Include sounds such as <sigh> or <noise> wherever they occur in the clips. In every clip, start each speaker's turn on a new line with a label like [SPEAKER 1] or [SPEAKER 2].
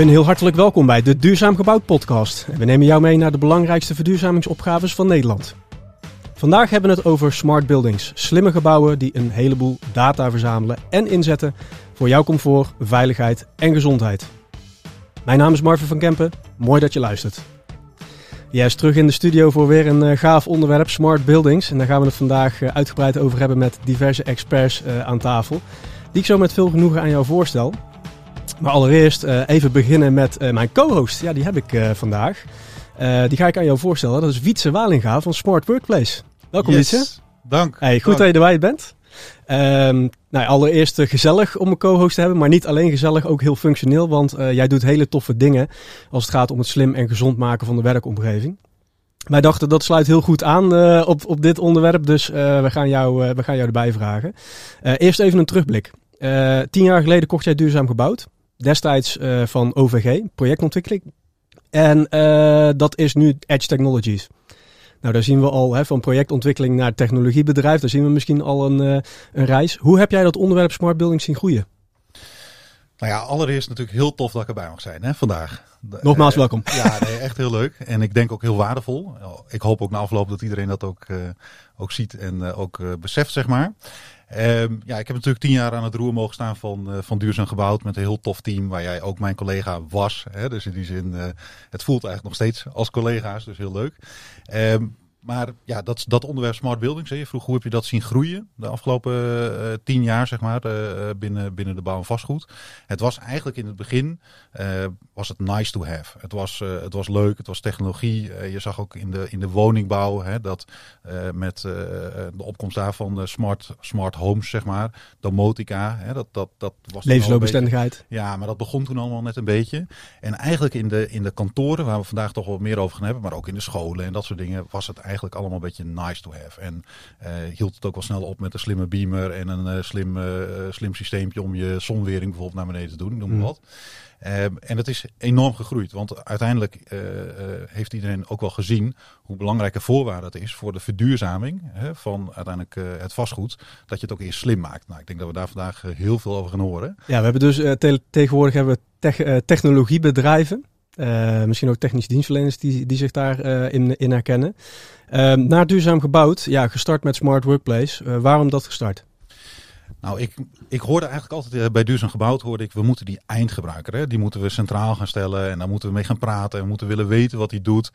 [SPEAKER 1] Een heel hartelijk welkom bij de Duurzaam Gebouwd podcast. We nemen jou mee naar de belangrijkste verduurzamingsopgaves van Nederland. Vandaag hebben we het over smart buildings, slimme gebouwen die een heleboel data verzamelen en inzetten voor jouw comfort, veiligheid en gezondheid. Mijn naam is Marvin van Kempen, mooi dat je luistert. Jij is terug in de studio voor weer een uh, gaaf onderwerp, smart buildings. En daar gaan we het vandaag uh, uitgebreid over hebben met diverse experts uh, aan tafel, die ik zo met veel genoegen aan jou voorstel. Maar allereerst even beginnen met mijn co-host. Ja, die heb ik vandaag. die ga ik aan jou voorstellen. Dat is Wietse Walinga van Smart Workplace. Welkom
[SPEAKER 2] yes.
[SPEAKER 1] Wietse.
[SPEAKER 2] Dank.
[SPEAKER 1] Hey, goed
[SPEAKER 2] Dank.
[SPEAKER 1] dat je erbij bent. Um, nou, allereerst gezellig om een co-host te hebben, maar niet alleen gezellig, ook heel functioneel. Want jij doet hele toffe dingen als het gaat om het slim en gezond maken van de werkomgeving. Wij dachten dat sluit heel goed aan op, op dit onderwerp, dus we, gaan jou, we gaan jou erbij vragen. eerst even een terugblik. tien jaar geleden kocht jij duurzaam gebouwd. Destijds van OVG, projectontwikkeling. En dat is nu Edge Technologies. Nou, daar zien we al hè, van projectontwikkeling naar technologiebedrijf. Daar zien we misschien al een, uh, een reis. Hoe heb jij dat onderwerp smart building zien groeien?
[SPEAKER 2] Nou ja, allereerst natuurlijk heel tof dat ik erbij mag zijn hè, vandaag.
[SPEAKER 1] Nogmaals welkom.
[SPEAKER 2] Ja, nee, echt heel leuk. En ik denk ook heel waardevol. Ik hoop ook na afloop dat iedereen dat ook, uh, ook ziet en ook beseft, zeg maar. Um, ja, ik heb natuurlijk tien jaar aan het roer mogen staan van, uh, van Duurzaam Gebouwd met een heel tof team waar jij ook mijn collega was. Hè? Dus in die zin, uh, het voelt eigenlijk nog steeds als collega's, dus heel leuk. Um, maar ja, dat, dat onderwerp smart buildings. Hè. Je vroeg hoe heb je dat zien groeien de afgelopen uh, tien jaar, zeg maar, uh, binnen, binnen de bouw en vastgoed. Het was eigenlijk in het begin uh, was het nice to have. Het was, het was leuk, het was technologie. je zag ook in de, in de woningbouw hè, dat met de opkomst daarvan smart, smart homes, zeg maar, domotica. Hè, dat, dat, dat was
[SPEAKER 1] Levensloopbestendigheid.
[SPEAKER 2] Ja, maar dat begon toen allemaal net een beetje. En eigenlijk in de, in de kantoren, waar we vandaag toch wel meer over gaan hebben, maar ook in de scholen en dat soort dingen, was het eigenlijk allemaal een beetje nice to have. En uh, hield het ook wel snel op met een slimme beamer en een uh, slim, uh, slim systeempje om je zonwering bijvoorbeeld naar beneden te doen, noem maar mm. wat. Um, en dat is enorm gegroeid, want uiteindelijk heeft iedereen ook wel gezien hoe belangrijke voorwaarde het is voor de verduurzaming hè, van uiteindelijk het vastgoed, dat je het ook eerst slim maakt. Nou, ik denk dat we daar vandaag heel veel over gaan horen.
[SPEAKER 1] Ja, we hebben dus te tegenwoordig hebben we te technologiebedrijven. Uh, misschien ook technische dienstverleners die, die zich daarin uh, in, in herkennen. Uh, naar duurzaam gebouwd, ja, gestart met Smart Workplace. Uh, waarom dat gestart?
[SPEAKER 2] Nou, ik, ik hoorde eigenlijk altijd bij duurzaam gebouwd, hoorde ik, we moeten die eindgebruiker, hè, die moeten we centraal gaan stellen en daar moeten we mee gaan praten en we moeten willen weten wat hij doet.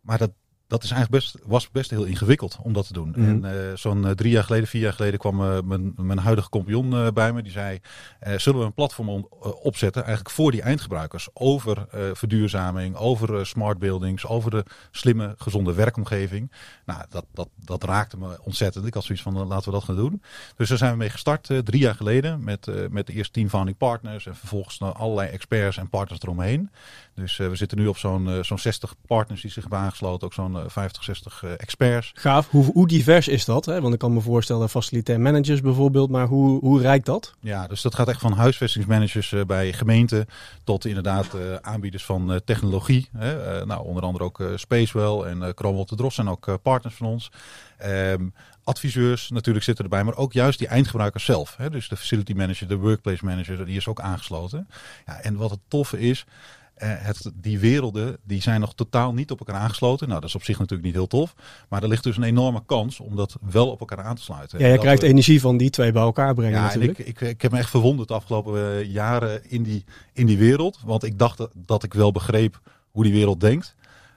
[SPEAKER 2] Maar dat, dat is eigenlijk best, was best heel ingewikkeld om dat te doen. Mm. En uh, zo'n uh, drie jaar geleden, vier jaar geleden kwam uh, mijn, mijn huidige compagnon bij me. Die zei, zullen we een platform on, opzetten eigenlijk voor die eindgebruikers. Over verduurzaming, over smart buildings, over de slimme, gezonde werkomgeving. Nou, dat, dat, dat raakte me ontzettend. Ik had zoiets van, laten we dat gaan doen. Dus daar zijn we mee gestart drie jaar geleden. Met, met de eerste team founding partners. En vervolgens allerlei experts en partners eromheen. Dus we zitten nu op zo'n zo'n 60 partners die zich hebben aangesloten. Ook zo'n 50, 60 uh, experts.
[SPEAKER 1] Gaaf. Hoe, hoe, divers is dat? Hè? Want ik kan me voorstellen facilitair managers bijvoorbeeld, maar hoe, hoe rijkt dat?
[SPEAKER 2] Ja, dus dat gaat echt van huisvestingsmanagers bij gemeenten tot inderdaad aanbieders van technologie. Hè? nou, onder andere ook Spacewell en uh, Cromwell de Dros zijn ook partners van ons. Um, adviseurs natuurlijk zitten erbij, maar ook juist die eindgebruikers zelf. Hè? Dus de facility manager, de workplace manager, die is ook aangesloten. Ja, en wat het toffe is, het, die werelden die zijn nog totaal niet op elkaar aangesloten. Nou, dat is op zich natuurlijk niet heel tof. Maar er ligt dus een enorme kans om dat wel op elkaar aan te sluiten.
[SPEAKER 1] Ja, je krijgt we, energie van die twee bij elkaar brengen
[SPEAKER 2] ja,
[SPEAKER 1] natuurlijk.
[SPEAKER 2] Ik, ik, ik, heb me echt verwonderd de afgelopen jaren in die, in die wereld. Want ik dacht dat ik wel begreep hoe die wereld denkt.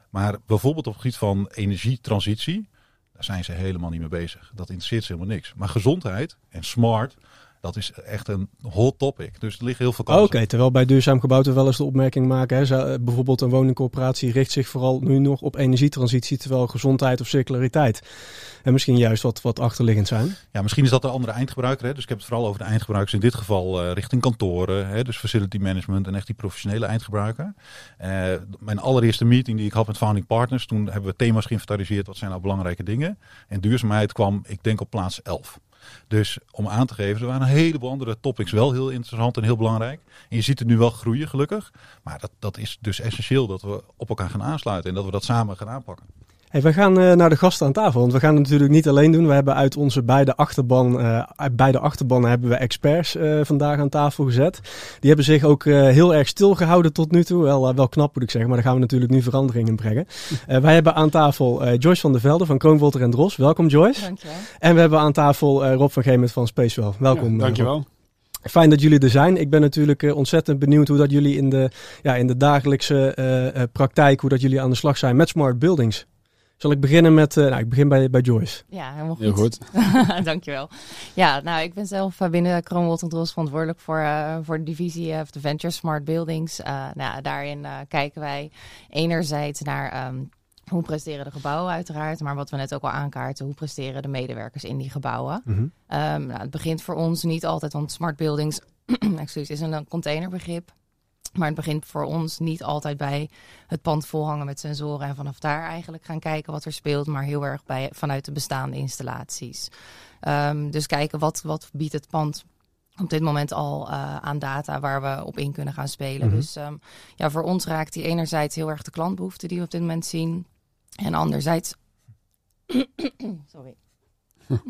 [SPEAKER 2] Maar bijvoorbeeld op het gebied van energietransitie, daar zijn ze helemaal niet mee bezig. Dat interesseert ze helemaal niks. Maar gezondheid en smart, dat is echt een hot topic. Dus er liggen heel veel kansen.
[SPEAKER 1] Oké, okay, terwijl bij duurzaam gebouwd we wel eens de opmerking maken. Hè, zou, bijvoorbeeld een woningcorporatie richt zich vooral nu nog op energietransitie, terwijl gezondheid of circulariteit en misschien juist wat, wat achterliggend zijn.
[SPEAKER 2] Ja, misschien is dat de andere eindgebruiker. Hè? Dus ik heb het vooral over de eindgebruikers in dit geval uh, richting kantoren. Hè? Dus facility management en echt die professionele eindgebruiker. Uh, mijn allereerste meeting die ik had met founding partners, toen hebben we thema's geïnventariseerd. Wat zijn nou belangrijke dingen? En duurzaamheid kwam, ik denk, op plaats 11. Dus om aan te geven, er waren een heleboel andere topics wel heel interessant en heel belangrijk. En je ziet het nu wel groeien, gelukkig. Maar dat, dat is dus essentieel dat we op elkaar gaan aansluiten en dat we dat samen gaan aanpakken.
[SPEAKER 1] Hey, we gaan uh, naar de gasten aan tafel, want we gaan het natuurlijk niet alleen doen. We hebben uit onze beide, achterban, uh, beide achterbannen hebben we experts uh, vandaag aan tafel gezet. Die hebben zich ook heel erg stilgehouden tot nu toe. Wel, wel knap moet ik zeggen, maar daar gaan we natuurlijk nu verandering in brengen. <laughs> wij hebben aan tafel Joyce van der Velde van Kroonwolter en Dros. Welkom Joyce.
[SPEAKER 3] Dankjewel.
[SPEAKER 1] En we hebben aan tafel Rob van Geemet van Spacewell. Welkom.
[SPEAKER 4] Ja, dankjewel.
[SPEAKER 1] Fijn dat jullie er zijn. Ik ben natuurlijk uh, ontzettend benieuwd hoe dat jullie in de, ja, in de dagelijkse uh, praktijk, hoe dat jullie aan de slag zijn met smart buildings. Zal ik beginnen met, nou, ik begin bij, bij Joyce.
[SPEAKER 3] Ja, helemaal goed.
[SPEAKER 4] Heel goed. <laughs>
[SPEAKER 3] Dankjewel. Ja, nou, ik ben zelf binnen Kroonwold en Dros verantwoordelijk voor, voor de divisie of de Venture Smart Buildings. nou, daarin kijken wij enerzijds naar um, hoe presteren de gebouwen uiteraard, maar wat we net ook al aankaarten, hoe presteren de medewerkers in die gebouwen. Mm -hmm. um, nou, het begint voor ons niet altijd, want smart buildings <clears throat> excuus, is een containerbegrip. Maar het begint voor ons niet altijd bij het pand volhangen met sensoren en vanaf daar eigenlijk gaan kijken wat er speelt, maar heel erg bij, vanuit de bestaande installaties. Um, dus kijken wat, wat biedt het pand op dit moment al uh, aan data waar we op in kunnen gaan spelen. Mm -hmm. Dus um, ja, voor ons raakt die enerzijds heel erg de klantbehoeften die we op dit moment zien. En anderzijds. <coughs> Sorry.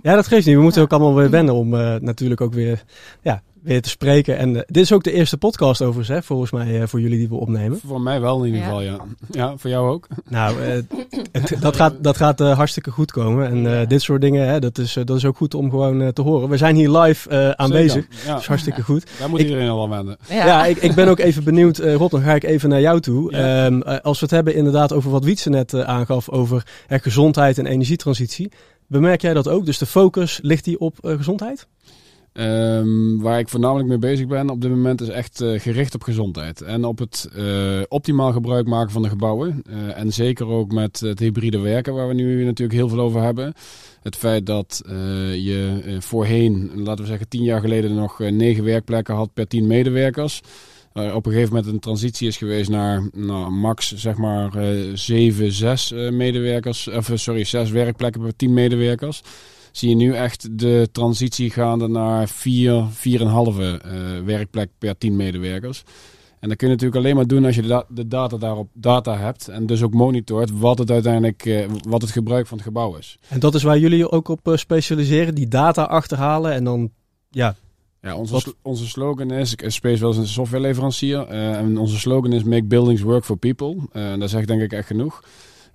[SPEAKER 1] Ja, dat geeft niet. We moeten ook allemaal weer wennen om uh, natuurlijk ook weer ja, weer te spreken. En uh, dit is ook de eerste podcast overigens, hè, volgens mij, uh, voor jullie die we opnemen.
[SPEAKER 4] Voor mij wel in ieder geval, ja. Ja, voor jou ook.
[SPEAKER 1] Nou, <laughs> uh, dat gaat, dat gaat hartstikke goed komen. En ja. dit soort dingen, hè, dat, is, dat is ook goed om gewoon te horen. We zijn hier live aanwezig. Ja. Dat is hartstikke goed.
[SPEAKER 4] Daar moet ik, iedereen al wel wennen.
[SPEAKER 1] Ja, ja ik, ik ben ook even benieuwd. Rob, dan ga ik even naar jou toe. Um, als we het hebben inderdaad over wat Wietse net aangaf over gezondheid en energietransitie. Bemerk jij dat ook? Dus de focus ligt die op gezondheid?
[SPEAKER 4] Um, waar ik voornamelijk mee bezig ben op dit moment is echt uh, gericht op gezondheid. En op het uh, optimaal gebruik maken van de gebouwen. En zeker ook met het hybride werken, waar we nu natuurlijk heel veel over hebben. Het feit dat je voorheen, laten we zeggen tien jaar geleden, nog negen werkplekken had per tien medewerkers. Op een gegeven moment een transitie is geweest naar nou, max zeg maar zeven, zes medewerkers. Of sorry, zes werkplekken per tien medewerkers zie je nu echt de transitie gaande naar 4, 4,5 uh, werkplek per 10 medewerkers. En dat kun je natuurlijk alleen maar doen als je de, da de data daarop data hebt en dus ook monitort wat het uiteindelijk wat het gebruik van het gebouw is.
[SPEAKER 1] En dat is waar jullie ook op specialiseren, die data achterhalen en dan ja.
[SPEAKER 4] Ja, onze, sl onze slogan is, Space wel is een softwareleverancier uh, en onze slogan is Make Buildings Work for People. en dat zegt denk ik echt genoeg.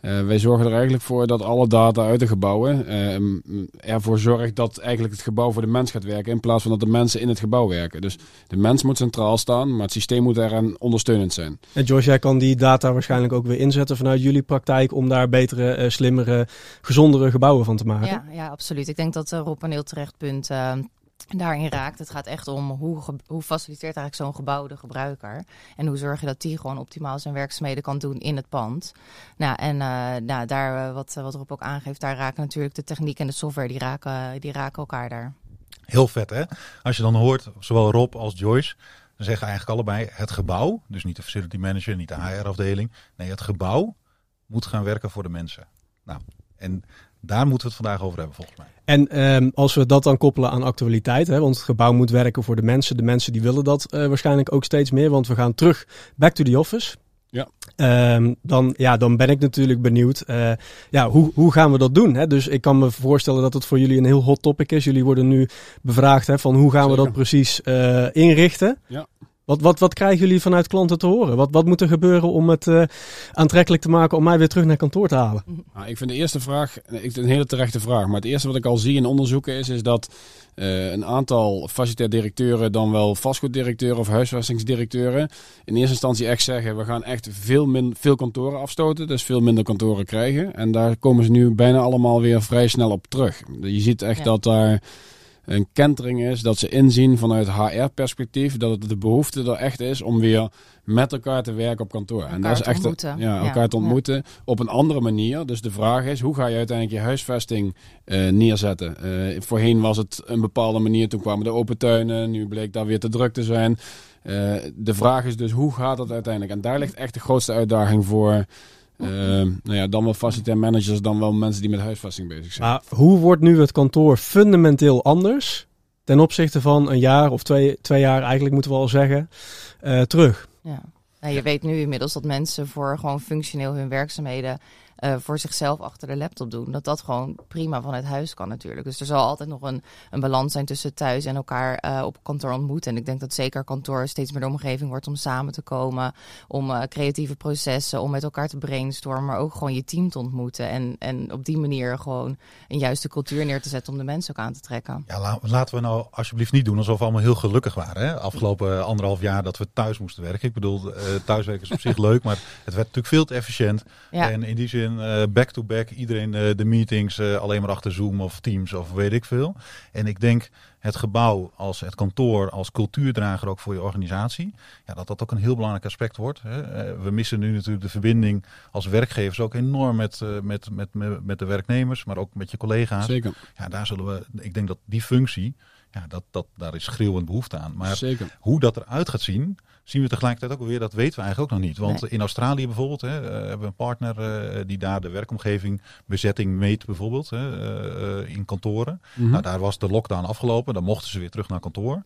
[SPEAKER 4] Uh, wij zorgen er eigenlijk voor dat alle data uit de gebouwen uh, ervoor zorgt dat eigenlijk het gebouw voor de mens gaat werken in plaats van dat de mensen in het gebouw werken. Dus de mens moet centraal staan, maar het systeem moet eraan ondersteunend zijn.
[SPEAKER 1] En George, jij kan die data waarschijnlijk ook weer inzetten vanuit jullie praktijk om daar betere, uh, slimmere, gezondere gebouwen van te maken.
[SPEAKER 3] Ja, ja absoluut. Ik denk dat Rob een heel terecht punt daarin raakt. Het gaat echt om hoe, hoe faciliteert eigenlijk zo'n gebouw de gebruiker. En hoe zorg je dat die gewoon optimaal zijn werkzaamheden kan doen in het pand. Nou, en uh, nou, daar, uh, wat, wat Rob ook aangeeft, daar raken natuurlijk de techniek en de software, die raken, die raken elkaar daar.
[SPEAKER 2] Heel vet hè? Als je dan hoort, zowel Rob als Joyce, dan zeggen eigenlijk allebei het gebouw, dus niet de facility manager, niet de HR-afdeling. Nee, het gebouw moet gaan werken voor de mensen. Nou, en daar moeten we het vandaag over hebben volgens mij.
[SPEAKER 1] En um, als we dat dan koppelen aan actualiteit, hè, want het gebouw moet werken voor de mensen. De mensen die willen dat uh, waarschijnlijk ook steeds meer, want we gaan terug back to the office.
[SPEAKER 4] Ja.
[SPEAKER 1] Um, dan, ja, dan ben ik natuurlijk benieuwd. Uh, ja, hoe, hoe gaan we dat doen? Hè? Dus ik kan me voorstellen dat het voor jullie een heel hot topic is. Jullie worden nu bevraagd hè, van hoe gaan Zeker. we dat precies uh, inrichten.
[SPEAKER 4] Ja.
[SPEAKER 1] Wat, wat, wat krijgen jullie vanuit klanten te horen? Wat, wat moet er gebeuren om het uh, aantrekkelijk te maken om mij weer terug naar kantoor te halen?
[SPEAKER 4] Nou, ik vind de eerste vraag een hele terechte vraag. Maar het eerste wat ik al zie in onderzoeken is, is dat uh, een aantal facilitair directeuren, dan wel vastgoeddirecteuren of huisvestingsdirecteuren, in eerste instantie echt zeggen: we gaan echt veel, min, veel kantoren afstoten, dus veel minder kantoren krijgen. En daar komen ze nu bijna allemaal weer vrij snel op terug. Je ziet echt ja. dat daar een kentering is dat ze inzien vanuit HR-perspectief dat het de behoefte er echt is om weer met elkaar te werken op kantoor.
[SPEAKER 3] Elkaar en dat is echt ontmoeten.
[SPEAKER 4] ja, elkaar ja, te ontmoeten op een andere manier. Dus de vraag is, hoe ga je uiteindelijk je huisvesting uh, neerzetten? Uh, voorheen was het een bepaalde manier, toen kwamen de open tuinen, nu bleek daar weer te druk te zijn. Uh, de vraag is dus, hoe gaat dat uiteindelijk? En daar ligt echt de grootste uitdaging voor uh, nou ja, dan wel facilitair managers, dan wel mensen die met huisvesting bezig zijn.
[SPEAKER 1] Maar hoe wordt nu het kantoor fundamenteel anders ten opzichte van een jaar of twee, twee jaar, eigenlijk moeten we al zeggen, uh, terug?
[SPEAKER 3] Ja. Nou, je weet nu inmiddels dat mensen voor gewoon functioneel hun werkzaamheden uh, voor zichzelf achter de laptop doen. Dat dat gewoon prima vanuit huis kan natuurlijk. Dus er zal altijd nog een, een balans zijn tussen thuis en elkaar uh, op kantoor ontmoeten. En ik denk dat zeker kantoor steeds meer de omgeving wordt om samen te komen, om uh, creatieve processen, om met elkaar te brainstormen, maar ook gewoon je team te ontmoeten. En, en op die manier gewoon een juiste cultuur neer te zetten om de mensen ook aan te trekken.
[SPEAKER 2] Ja, laten we nou alsjeblieft niet doen alsof we allemaal heel gelukkig waren. Hè? Afgelopen anderhalf jaar dat we thuis moesten werken. Ik bedoel, thuiswerken is op zich <laughs> leuk, maar het werd natuurlijk veel te efficiënt. Ja. En in die zin back-to-back, iedereen de meetings alleen maar achter Zoom of Teams of weet ik veel. En ik denk het gebouw als het kantoor, als cultuurdrager ook voor je organisatie. Ja, dat dat ook een heel belangrijk aspect wordt. Hè. Eh, we missen nu natuurlijk de verbinding als werkgevers ook enorm met, met, met, met de werknemers, maar ook met je collega's.
[SPEAKER 4] Zeker.
[SPEAKER 2] Ja, daar zullen we, ik denk dat die functie, ja, dat, dat, daar is schreeuwend behoefte aan. Maar Zeker. hoe dat eruit gaat zien, zien we tegelijkertijd ook weer, dat weten we eigenlijk ook nog niet. Want in Australië bijvoorbeeld hè, uh, hebben we een partner uh, die daar de werkomgeving bezetting meet bijvoorbeeld hè, uh, in kantoren. Mm Nou, daar was de lockdown afgelopen, dan mochten ze weer terug naar kantoor.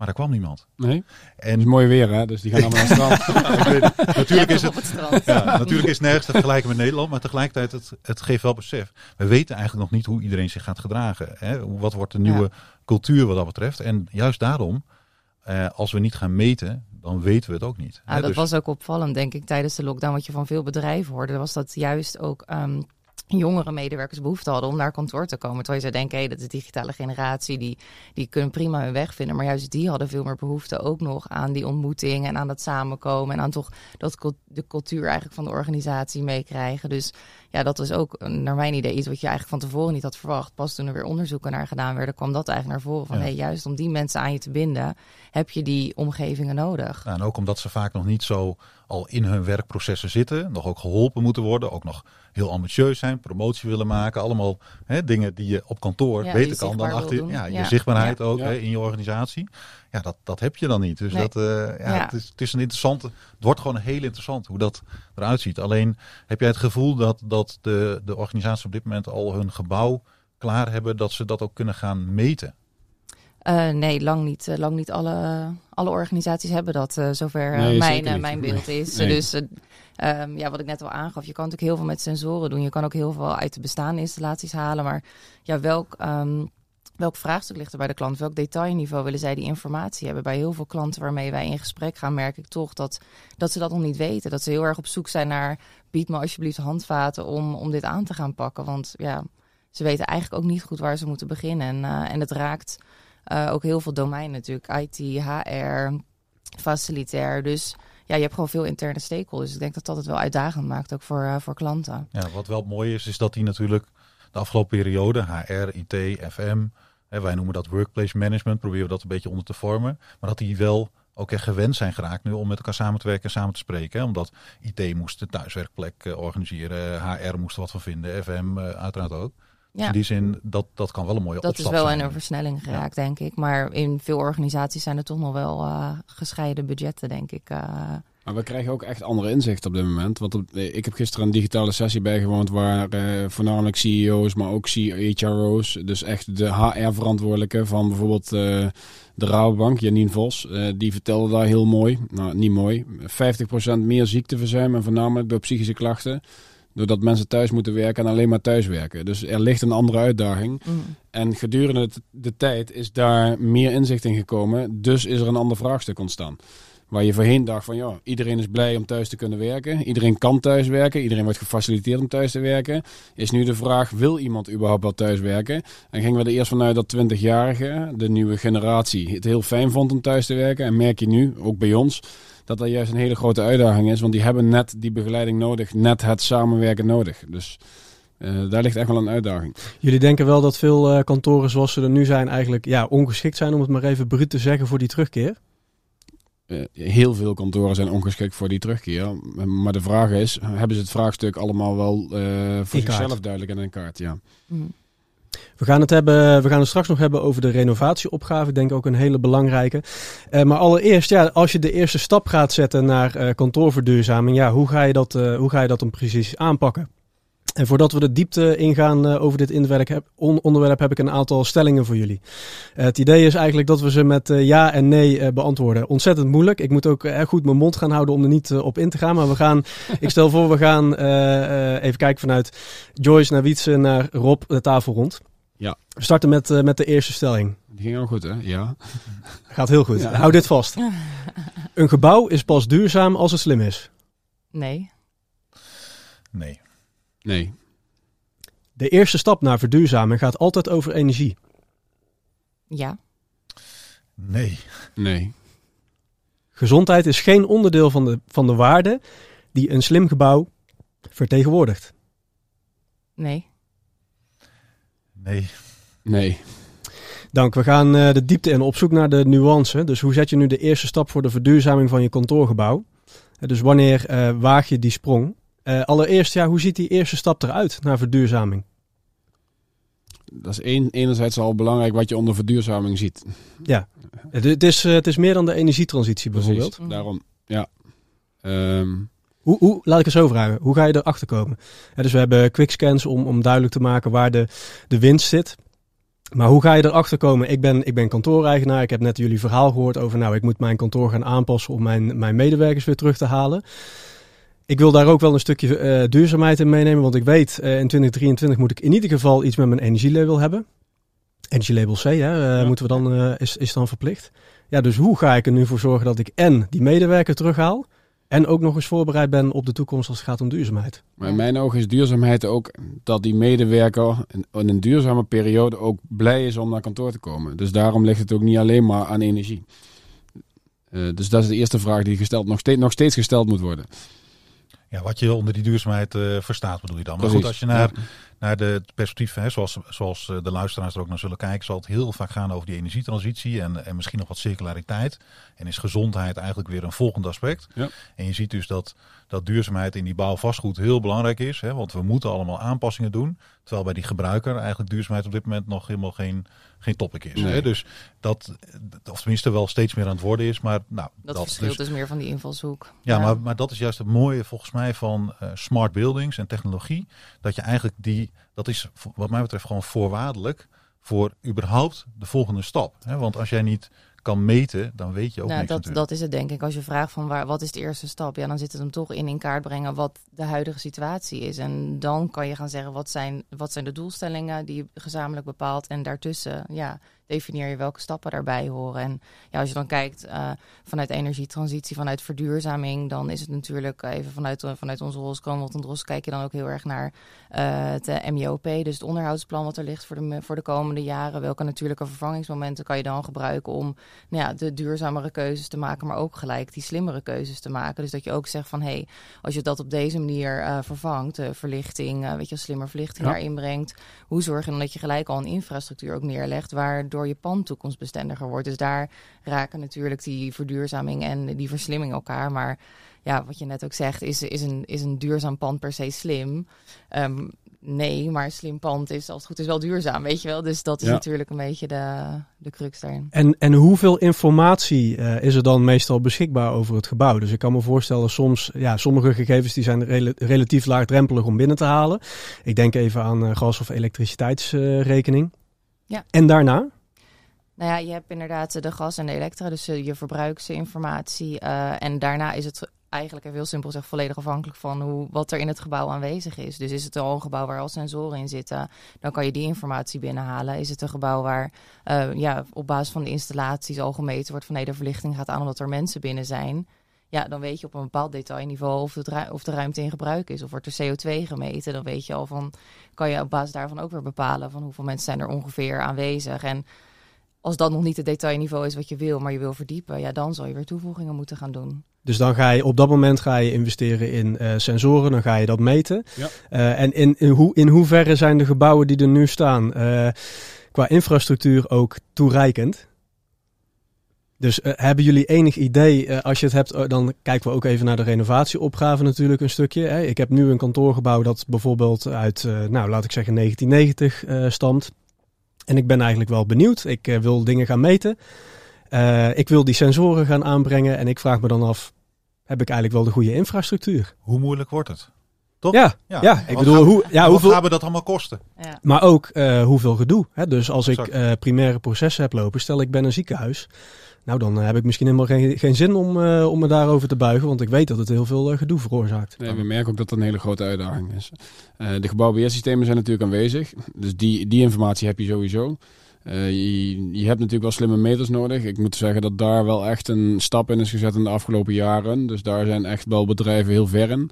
[SPEAKER 2] Maar daar kwam niemand.
[SPEAKER 4] Nee. En het is mooi weer, hè? Dus die gaan allemaal naar het
[SPEAKER 2] strand. <laughs> <laughs> natuurlijk, is het, het ja, natuurlijk is het nergens te vergelijken met Nederland, maar tegelijkertijd het, het geeft wel besef. We weten eigenlijk nog niet hoe iedereen zich gaat gedragen. Hè? Wat wordt de nieuwe cultuur wat dat betreft? En juist daarom, eh, als we niet gaan meten, dan weten we het ook niet.
[SPEAKER 3] Ja, dat dus- was ook opvallend, denk ik, tijdens de lockdown. Wat je van veel bedrijven hoorde, was dat juist ook um, jongere medewerkers behoefte hadden om naar kantoor te komen. Terwijl je zou denken, hé, dat is de digitale generatie, die, die kunnen prima hun weg vinden. Maar juist die hadden veel meer behoefte ook nog aan die ontmoeting en aan dat samenkomen. En aan toch dat de cultuur eigenlijk van de organisatie meekrijgen. Dus ja, dat was ook naar mijn idee iets wat je eigenlijk van tevoren niet had verwacht. Pas toen er weer onderzoeken naar gedaan werden, kwam dat eigenlijk naar voren. Van hey, juist om die mensen aan je te binden, heb je die omgevingen nodig.
[SPEAKER 2] en ook omdat ze vaak nog niet zo al in hun werkprocessen zitten, nog ook geholpen moeten worden, ook nog heel ambitieus zijn, promotie willen maken, allemaal hè, dingen die je op kantoor ja, weten kan dan achter ja, je zichtbaarheid ook hè, in je organisatie. Ja, dat, dat heb je dan niet. Dus dat, uh, ja, Het, is, het is een interessante, het wordt gewoon heel interessant hoe dat eruit ziet. Alleen heb jij het gevoel dat, dat de, de organisaties op dit moment al hun gebouw klaar hebben, dat ze dat ook kunnen gaan meten?
[SPEAKER 3] Uh, nee, lang niet. Uh, lang niet alle, alle organisaties hebben dat, uh, zover mijn, mijn beeld is. Nee. Dus um, ja, wat ik net al aangaf, je kan natuurlijk heel veel met sensoren doen. Je kan ook heel veel uit de bestaande installaties halen. Maar ja, welk, um, welk vraagstuk ligt er bij de klant? Welk detailniveau willen zij die informatie hebben? Bij heel veel klanten waarmee wij in gesprek gaan, merk ik toch dat, dat ze dat nog niet weten. Dat ze heel erg op zoek zijn naar, bied me alsjeblieft handvaten om, om dit aan te gaan pakken. Want ja, ze weten eigenlijk ook niet goed waar ze moeten beginnen. En, en het raakt uh, ook heel veel domeinen natuurlijk. IT, HR, facilitair. Dus ja, je hebt gewoon veel interne stakeholders. Dus ik denk dat dat het wel uitdagend maakt, ook voor, uh, voor klanten.
[SPEAKER 2] Ja, wat wel mooi is, is dat die natuurlijk de afgelopen periode, HR, IT, FM, hè, wij noemen dat workplace management, proberen we dat een beetje onder te vormen. Maar dat die wel ook echt gewend zijn geraakt nu om met elkaar samen te werken en samen te spreken. Hè? Omdat IT moest de thuiswerkplek uh, organiseren, HR moest er wat van vinden, FM uiteraard ook. Ja. in die zin, dat, dat kan wel een mooie
[SPEAKER 3] dat Dat is wel in een versnelling geraakt, denk ik. Maar in veel organisaties zijn er toch nog wel uh, gescheiden budgetten, denk ik. Uh.
[SPEAKER 4] Maar we krijgen ook echt andere inzicht op dit moment. Want op, eh, ik heb gisteren een digitale sessie bijgewoond waar uh, voornamelijk CEO's, maar ook HRO's, dus echt de HR-verantwoordelijke van bijvoorbeeld de Rabobank, Janine Vos, die vertelde daar heel mooi, nou niet mooi, 50% meer ziekteverzuim en voornamelijk door psychische klachten. Doordat mensen thuis moeten werken en alleen maar thuis werken. Dus er ligt een andere uitdaging. Mm. En gedurende de tijd is daar meer inzicht in gekomen. Dus is er een ander vraagstuk ontstaan. Waar je voorheen dacht van ja, iedereen is blij om thuis te kunnen werken. Iedereen kan thuis werken. Iedereen wordt gefaciliteerd om thuis te werken. Is nu de vraag, wil iemand überhaupt wel thuis werken? En gingen we er eerst vanuit dat 20-jarigen, de nieuwe generatie, het heel fijn vond om thuis te werken. En merk je nu, ook bij ons, dat dat juist een hele grote uitdaging is. Want die hebben net die begeleiding nodig, net het samenwerken nodig. Dus uh, daar ligt echt wel een uitdaging.
[SPEAKER 1] Jullie denken wel dat veel uh, kantoren zoals ze er nu zijn eigenlijk ja, ongeschikt zijn, om het maar even bruut te zeggen, voor die terugkeer?
[SPEAKER 4] Uh, heel veel kantoren zijn ongeschikt voor die terugkeer. Maar de vraag is, hebben ze het vraagstuk allemaal wel voor zichzelf duidelijk in een kaart? Ja. Mm.
[SPEAKER 1] We gaan, het hebben, we gaan het straks nog hebben over de renovatieopgave. Ik denk ook een hele belangrijke. Uh, maar allereerst, ja, als je de eerste stap gaat zetten naar uh, kantoorverduurzaming, ja, hoe, ga je dat, uh, hoe ga je dat dan precies aanpakken? En voordat we de diepte ingaan uh, over dit onderwerp heb, ik een aantal stellingen voor jullie. Uh, het idee is eigenlijk dat we ze met uh, ja en nee beantwoorden. Ontzettend moeilijk. Ik moet ook erg goed mijn mond gaan houden om er niet op in te gaan. Maar we gaan, <laughs> ik stel voor, we gaan even kijken vanuit Joyce naar Wietse naar Rob de tafel rond.
[SPEAKER 4] Ja.
[SPEAKER 1] We starten met, met de eerste stelling.
[SPEAKER 4] Die ging al goed, hè? Ja.
[SPEAKER 1] Gaat heel goed. Ja. Hou dit vast. <laughs> Een gebouw is pas duurzaam als het slim is.
[SPEAKER 3] Nee.
[SPEAKER 2] Nee.
[SPEAKER 4] Nee.
[SPEAKER 1] De eerste stap naar verduurzamen gaat altijd over energie.
[SPEAKER 3] Ja.
[SPEAKER 2] Nee.
[SPEAKER 4] Nee.
[SPEAKER 1] Gezondheid is geen onderdeel van de, van de waarde die een slim gebouw vertegenwoordigt.
[SPEAKER 3] Nee.
[SPEAKER 2] Nee.
[SPEAKER 4] Nee.
[SPEAKER 1] Dank. We gaan uh, de diepte in op zoek naar de nuance. Dus hoe zet je nu de eerste stap voor de verduurzaming van je kantoorgebouw? Uh, dus wanneer uh, waag je die sprong? Allereerst, ja, hoe ziet die eerste stap eruit naar verduurzaming?
[SPEAKER 4] Dat is een, enerzijds al belangrijk wat je onder verduurzaming ziet.
[SPEAKER 1] Ja, het, het is, het is meer dan de energietransitie bijvoorbeeld.
[SPEAKER 4] Precies, daarom, ja. Um,
[SPEAKER 1] hoe, hoe, laat ik het zo vragen. Hoe ga je erachter komen? Ja, dus we hebben quickscans om, om duidelijk te maken waar de, de winst zit. Maar hoe ga je erachter komen? Ik ben, ik ben kantooreigenaar. Ik heb net jullie verhaal gehoord over, nou, ik moet mijn kantoor gaan aanpassen om mijn, mijn medewerkers weer terug te halen. Ik wil daar ook wel een stukje uh, duurzaamheid in meenemen, want ik weet, uh, in 2023 moet ik in ieder geval iets met mijn energielabel hebben. Energielabel C, hè, ja. moeten we dan, is, is dan verplicht. Ja, dus hoe ga ik er nu voor zorgen dat ik en die medewerker terughaal, en ook nog eens voorbereid ben op de toekomst als het gaat om duurzaamheid.
[SPEAKER 4] Maar in mijn ogen is duurzaamheid ook dat die medewerker in een duurzame periode ook blij is om naar kantoor te komen. Dus daarom ligt het ook niet alleen maar aan energie. Uh, dus dat is de eerste vraag die gesteld, nog, steeds, nog steeds gesteld moet worden.
[SPEAKER 2] Ja, wat je onder die duurzaamheid uh, verstaat, bedoel je dan. Maar Precies. goed, als je naar, naar de perspectief, hè, zoals, zoals de luisteraars er ook naar zullen kijken, zal het heel vaak gaan over die energietransitie en, en misschien nog wat circulariteit. En is gezondheid eigenlijk weer een volgend aspect.
[SPEAKER 4] Ja.
[SPEAKER 2] En je ziet dus dat, dat duurzaamheid in die bouwvastgoed heel belangrijk is. Hè, want we moeten allemaal aanpassingen doen. Terwijl bij die gebruiker eigenlijk duurzaamheid op dit moment nog helemaal geen, geen topic is.
[SPEAKER 4] Nee.
[SPEAKER 2] Hè? Dus dat, of tenminste wel steeds meer aan het worden is. Maar nou,
[SPEAKER 3] dat, dat verschilt dus, dus meer van die invalshoek.
[SPEAKER 2] Ja, ja, Maar, maar dat is juist het mooie volgens mij van uh, smart buildings en technologie. Dat je eigenlijk die, dat is wat mij betreft gewoon voorwaardelijk voor überhaupt de volgende stap. Hè? Want als jij niet kan meten, dan weet je ook
[SPEAKER 3] nou,
[SPEAKER 2] niks
[SPEAKER 3] dat,
[SPEAKER 2] natuurlijk.
[SPEAKER 3] dat is het denk ik. Als je vraagt van waar, wat is de eerste stap? Ja, dan zit het hem toch in in kaart brengen wat de huidige situatie is. En dan kan je gaan zeggen wat zijn, wat zijn de doelstellingen die je gezamenlijk bepaalt. En daartussen, ja, definieer je welke stappen daarbij horen. En ja, als je dan kijkt uh, vanuit energietransitie, vanuit verduurzaming, dan is het natuurlijk even vanuit, uh, vanuit onze rol als en Dros kijk je dan ook heel erg naar uh, het MIOP, dus het onderhoudsplan wat er ligt voor de, voor de komende jaren. Welke natuurlijke vervangingsmomenten kan je dan gebruiken om nou ja, de duurzamere keuzes te maken, maar ook gelijk die slimmere keuzes te maken. Dus dat je ook zegt van hé, hey, als je dat op deze manier vervangt, verlichting, weet je, slimmer verlichting ja. daarin brengt, hoe zorg je dan dat je gelijk al een infrastructuur ook neerlegt, waardoor je pand toekomstbestendiger wordt. Dus daar raken natuurlijk die verduurzaming en die verslimming elkaar. Maar ja, wat je net ook zegt, is, is, een, is een duurzaam pand per se slim? Um, nee, maar een slim pand is als het goed is wel duurzaam, weet je wel. Dus dat is ja. natuurlijk een beetje de, de crux daarin.
[SPEAKER 1] En, en hoeveel informatie uh, is er dan meestal beschikbaar over het gebouw? Dus ik kan me voorstellen, soms, ja, sommige gegevens die zijn rel relatief laagdrempelig om binnen te halen. Ik denk even aan uh, gas- of elektriciteitsrekening. Uh,
[SPEAKER 3] ja.
[SPEAKER 1] En daarna?
[SPEAKER 3] Nou ja, je hebt inderdaad de gas en de elektra, dus uh, je verbruiksinformatie. Uh, en daarna is het eigenlijk heel simpel gezegd volledig afhankelijk van hoe, wat er in het gebouw aanwezig is. Dus is het al een gebouw waar al sensoren in zitten, dan kan je die informatie binnenhalen. Is het een gebouw waar ja, op basis van de installaties al gemeten wordt van nee, de verlichting gaat aan omdat er mensen binnen zijn. Ja, dan weet je op een bepaald detailniveau of, het of de ruimte in gebruik is. Of wordt er CO2 gemeten. Dan weet je al van, kan je op basis daarvan ook weer bepalen van hoeveel mensen zijn er ongeveer aanwezig. En als dat nog niet het detailniveau is wat je wil, maar je wil verdiepen, ja, dan zal je weer toevoegingen moeten gaan doen.
[SPEAKER 1] Dus dan ga je op dat moment ga je investeren in uh, sensoren, dan ga je dat meten.
[SPEAKER 4] Ja.
[SPEAKER 1] Uh, en in, in, hoe, in hoeverre zijn de gebouwen die er nu staan uh, qua infrastructuur ook toereikend? Dus hebben jullie enig idee, als je het hebt, dan kijken we ook even naar de renovatieopgave natuurlijk een stukje. Hè. Ik heb nu een kantoorgebouw dat bijvoorbeeld uit, nou laat ik zeggen 1990 stamt. En ik ben eigenlijk wel benieuwd. Ik uh, wil dingen gaan meten. Uh, ik wil die sensoren gaan aanbrengen. En ik vraag me dan af, heb ik eigenlijk wel de goede infrastructuur?
[SPEAKER 2] Hoe moeilijk wordt het? Toch?
[SPEAKER 1] Ja, ja. ik
[SPEAKER 2] Wat
[SPEAKER 1] bedoel,
[SPEAKER 2] gaan
[SPEAKER 1] hoe, ja,
[SPEAKER 2] Wat
[SPEAKER 1] hoeveel,
[SPEAKER 2] gaan we dat allemaal kosten?
[SPEAKER 3] Ja.
[SPEAKER 1] maar ook eh, hoeveel gedoe. Hè? Dus als ik
[SPEAKER 2] Exact.
[SPEAKER 1] eh, primaire processen heb lopen, stel ik ben een ziekenhuis. Nou, dan eh, heb ik misschien helemaal geen, geen zin om, eh, om me daarover te buigen, want ik weet dat het heel veel eh, gedoe veroorzaakt.
[SPEAKER 4] Nee, we merken ook dat dat een hele grote uitdaging is. De gebouwbeheersystemen zijn natuurlijk aanwezig. Dus die, die informatie heb je sowieso. Je, je hebt natuurlijk wel slimme meters nodig. Ik moet zeggen dat daar wel echt een stap in is gezet in de afgelopen jaren. Dus daar zijn echt wel bedrijven heel ver in.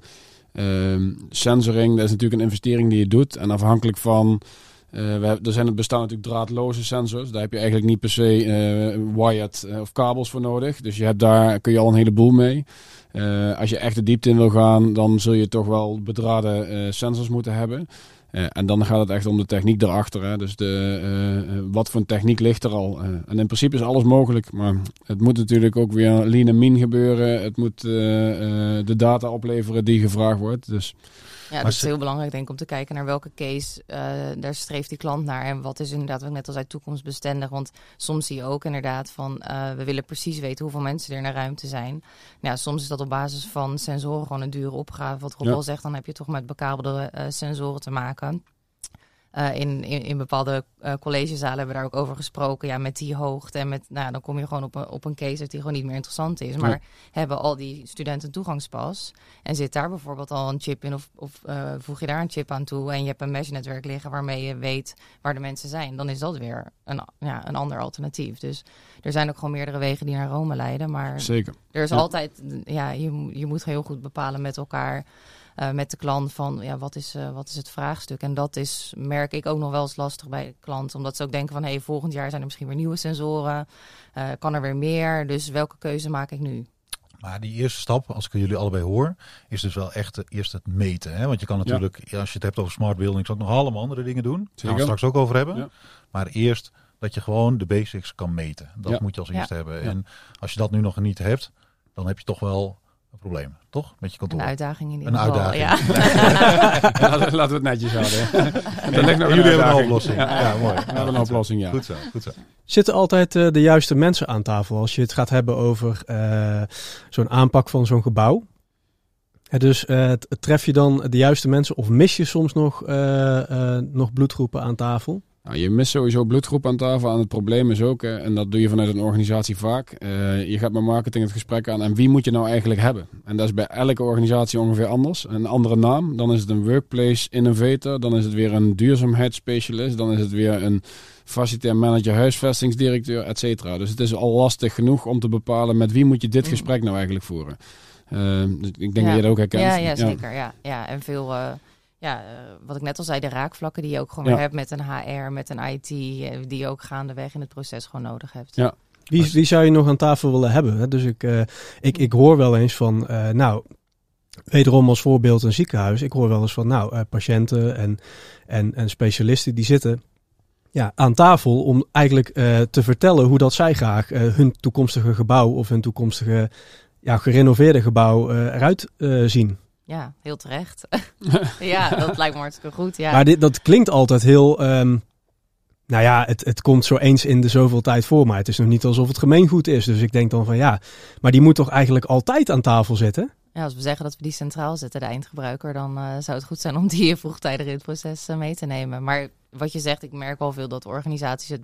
[SPEAKER 4] Ehm, sensoring, dat is natuurlijk een investering die je doet. En afhankelijk van... hebben, er zijn het bestaan natuurlijk draadloze sensors. Daar heb je eigenlijk niet per se eh, wired eh, of kabels voor nodig. Dus je hebt daar kun je al een heleboel mee. Als je echt de diepte in wil gaan, dan zul je toch wel bedraden eh, sensors moeten hebben. En dan gaat het echt om de techniek erachter. Hè. Dus de, wat voor een techniek ligt er al. En in principe is alles mogelijk. Maar het moet natuurlijk ook weer lean en mean gebeuren. Het moet de data opleveren die gevraagd wordt. Dus
[SPEAKER 3] Ja,
[SPEAKER 2] Maar
[SPEAKER 3] dat is heel belangrijk denk ik om te kijken naar welke case eh, daar streeft die klant naar. En wat is inderdaad, wat ik net al zei, toekomstbestendig. Want soms zie je ook inderdaad van, eh, we willen precies weten hoeveel mensen er naar ruimte zijn. Nou, ja, soms is dat op basis van sensoren gewoon een dure opgave. Wat Rob
[SPEAKER 4] Ja.
[SPEAKER 3] al zegt, dan heb je toch met bekabelde eh, sensoren te maken. Eh, in, in, in bepaalde eh, collegezalen hebben we daar ook over gesproken. Ja, met die hoogte en met, nou, dan kom je gewoon op een, op een case die gewoon niet meer interessant is. Maar
[SPEAKER 4] Ja.
[SPEAKER 3] hebben al die studenten toegangspas en zit daar bijvoorbeeld al een chip in of, of eh, voeg je daar een chip aan toe en je hebt een mesh-netwerk liggen waarmee je weet waar de mensen zijn, dan is dat weer een, ja, een ander alternatief. Dus er zijn ook gewoon meerdere wegen die naar Rome leiden, maar
[SPEAKER 4] zeker.
[SPEAKER 3] er is
[SPEAKER 4] Ja.
[SPEAKER 3] altijd, ja, je, je moet heel goed bepalen met elkaar, eh, met de klant, van ja, wat is, eh, wat is het vraagstuk? En dat is, merk ik ook nog wel eens lastig bij de klant, omdat ze ook denken van, hé, hey, volgend jaar zijn er misschien weer nieuwe sensoren, eh, kan er weer meer, dus welke keuze maak ik nu?
[SPEAKER 2] Maar die eerste stap, als ik jullie allebei hoor, is dus wel echt eerst het meten. Hè? Want je kan natuurlijk, ja, als je het hebt over smart buildings, ook nog allemaal andere dingen doen. Daar gaan we straks ook over hebben.
[SPEAKER 4] Ja.
[SPEAKER 2] Maar eerst dat je gewoon de basics kan meten. Dat
[SPEAKER 4] Ja.
[SPEAKER 2] moet je als
[SPEAKER 3] Ja.
[SPEAKER 2] eerste hebben.
[SPEAKER 4] Ja.
[SPEAKER 2] En als je dat nu nog niet hebt, dan heb je toch wel een probleem. Toch? Met je kantoor.
[SPEAKER 3] Een uitdaging in ieder
[SPEAKER 2] Een
[SPEAKER 3] geval.
[SPEAKER 2] uitdaging.
[SPEAKER 3] Ja. <laughs>
[SPEAKER 4] laten, laten we het netjes houden. Er ligt nog
[SPEAKER 2] jullie hebben een oplossing. Ja,
[SPEAKER 4] Ja,
[SPEAKER 2] mooi.
[SPEAKER 4] We hebben een oplossing, ja.
[SPEAKER 2] Goed zo, goed zo.
[SPEAKER 1] Zitten altijd eh, de juiste mensen aan tafel als je het gaat hebben over eh, zo'n aanpak van zo'n gebouw? Hè, dus eh, tref je dan de juiste mensen of mis je soms nog, eh, eh, nog bloedgroepen aan tafel?
[SPEAKER 4] Nou, je mist sowieso bloedgroep aan tafel. En het probleem is ook, eh, en dat doe je vanuit een organisatie vaak, eh, je gaat met marketing het gesprek aan en wie moet je nou eigenlijk hebben? En dat is bij elke organisatie ongeveer anders. Een andere naam, dan is het een workplace innovator, dan is het weer een duurzaamheidsspecialist, dan is het weer een facilitair manager, huisvestingsdirecteur, et cetera. Dus het is al lastig genoeg om te bepalen met wie moet je dit
[SPEAKER 3] Mm.
[SPEAKER 4] gesprek nou eigenlijk voeren. Eh, dus ik denk
[SPEAKER 3] Ja.
[SPEAKER 4] dat je dat ook herkent.
[SPEAKER 3] Ja, ja, zeker. Ja, ja. En veel, ja, eh, wat ik net al zei, de raakvlakken die je ook gewoon
[SPEAKER 4] Ja.
[SPEAKER 3] weer hebt met een HR, met een IT, eh, die je ook gaandeweg in het proces gewoon nodig hebt.
[SPEAKER 4] Ja.
[SPEAKER 1] Wie, wie zou je nog aan tafel willen hebben? hè? Dus ik, eh, ik, ik hoor wel eens van, eh, nou, wederom als voorbeeld een ziekenhuis. Ik hoor wel eens van, nou, eh, patiënten en, en, en specialisten die zitten ja, aan tafel om eigenlijk eh, te vertellen hoe dat zij graag hun toekomstige gebouw of hun toekomstige ja, gerenoveerde gebouw eh, eruit eh, zien.
[SPEAKER 3] Ja, heel terecht. <laughs> ja, dat lijkt me hartstikke goed. Ja.
[SPEAKER 1] Maar dit, dat klinkt altijd heel. ehm, nou ja, het, het komt zo eens in de zoveel tijd voor. Maar het is nog niet alsof het gemeengoed is. Dus ik denk dan van ja. Maar die moet toch eigenlijk altijd aan tafel zitten?
[SPEAKER 3] Ja, als we zeggen dat we die centraal zetten, de eindgebruiker, dan eh, zou het goed zijn om die <laughs> vroegtijdig in het proces eh, mee te nemen. Maar wat je zegt, ik merk wel veel dat organisaties het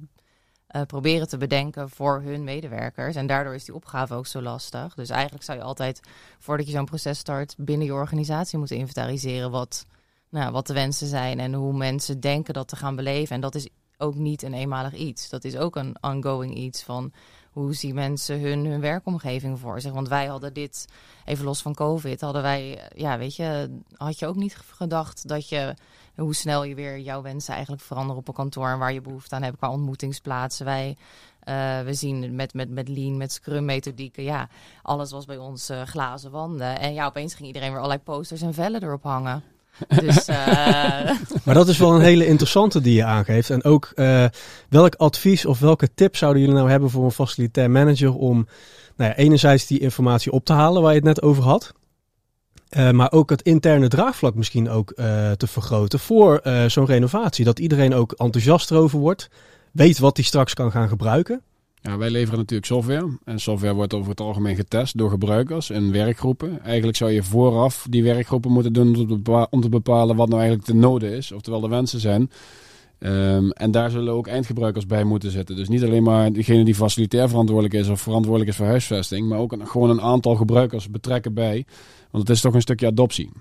[SPEAKER 3] eh, proberen te bedenken voor hun medewerkers. En daardoor is die opgave ook zo lastig. Dus eigenlijk zou je altijd, voordat je zo'n proces start, binnen je organisatie moeten inventariseren wat, nou, wat de wensen zijn en hoe mensen denken dat te gaan beleven. En dat is ook niet een eenmalig iets. Dat is ook een ongoing iets van hoe zien mensen hun, hun werkomgeving voor zich. Want wij hadden dit even los van COVID, hadden wij, ja, weet je, had je ook niet gedacht dat je, hoe snel je weer jouw wensen eigenlijk veranderen op een kantoor en waar je behoefte aan hebt qua ontmoetingsplaatsen. Wij, eh, we zien met, met, met lean, met scrum methodieken, ja, alles was bij ons eh, glazen wanden. En ja, opeens ging iedereen weer allerlei posters en vellen erop hangen. <laughs> Dus eh,
[SPEAKER 1] Maar dat is wel een hele interessante die je aangeeft. En ook eh, welk advies of welke tip zouden jullie nou hebben voor een facilitair manager om nou ja, enerzijds die informatie op te halen waar je het net over had. Eh, maar ook het interne draagvlak misschien ook eh, te vergroten voor eh, zo'n renovatie. Dat iedereen ook enthousiast erover wordt. Weet wat hij straks kan gaan gebruiken.
[SPEAKER 4] Ja, wij leveren natuurlijk software. En software wordt over het algemeen getest door gebruikers in werkgroepen. Eigenlijk zou je vooraf die werkgroepen moeten doen om te bepalen wat nou eigenlijk de node is, oftewel de wensen zijn. Ehm, en daar zullen ook eindgebruikers bij moeten zitten. Dus niet alleen maar degene die facilitair verantwoordelijk is of verantwoordelijk is voor huisvesting, maar ook gewoon een aantal gebruikers betrekken bij. Want het is toch een stukje adoptie.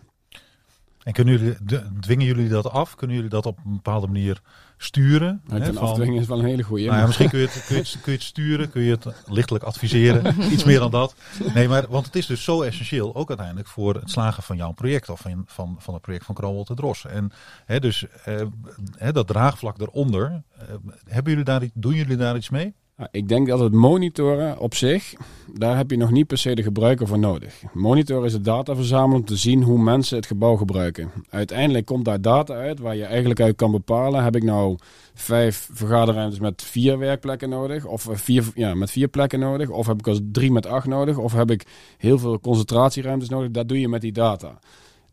[SPEAKER 2] En kunnen jullie, dwingen jullie dat af? Kunnen jullie dat op een bepaalde manier sturen?
[SPEAKER 4] Nou,
[SPEAKER 2] Hè, van-
[SPEAKER 4] afdwingen is wel een hele goede.
[SPEAKER 2] Nou ja, misschien kun je, het, kun, je het, kun je het sturen, kun je het lichtelijk adviseren. <laughs> Iets meer dan dat. Nee, maar want het is dus zo essentieel, ook uiteindelijk voor het slagen van jouw project of van, van, van het project van Cromwell de Dros. En hè, dus eh, dat draagvlak eronder, eh, hebben jullie daar, doen jullie daar iets mee?
[SPEAKER 4] Nou, ik denk dat het monitoren op zich, daar heb je nog niet per se de gebruiker voor nodig. Monitoren is de data verzamelen om te zien hoe mensen het gebouw gebruiken. Uiteindelijk komt daar data uit waar je eigenlijk uit kan bepalen, heb ik nou vijf vergaderruimtes met vier werkplekken nodig, of vier, ja, met vier plekken nodig, of heb ik als drie met acht nodig, of heb ik heel veel concentratieruimtes nodig. Dat doe je met die data.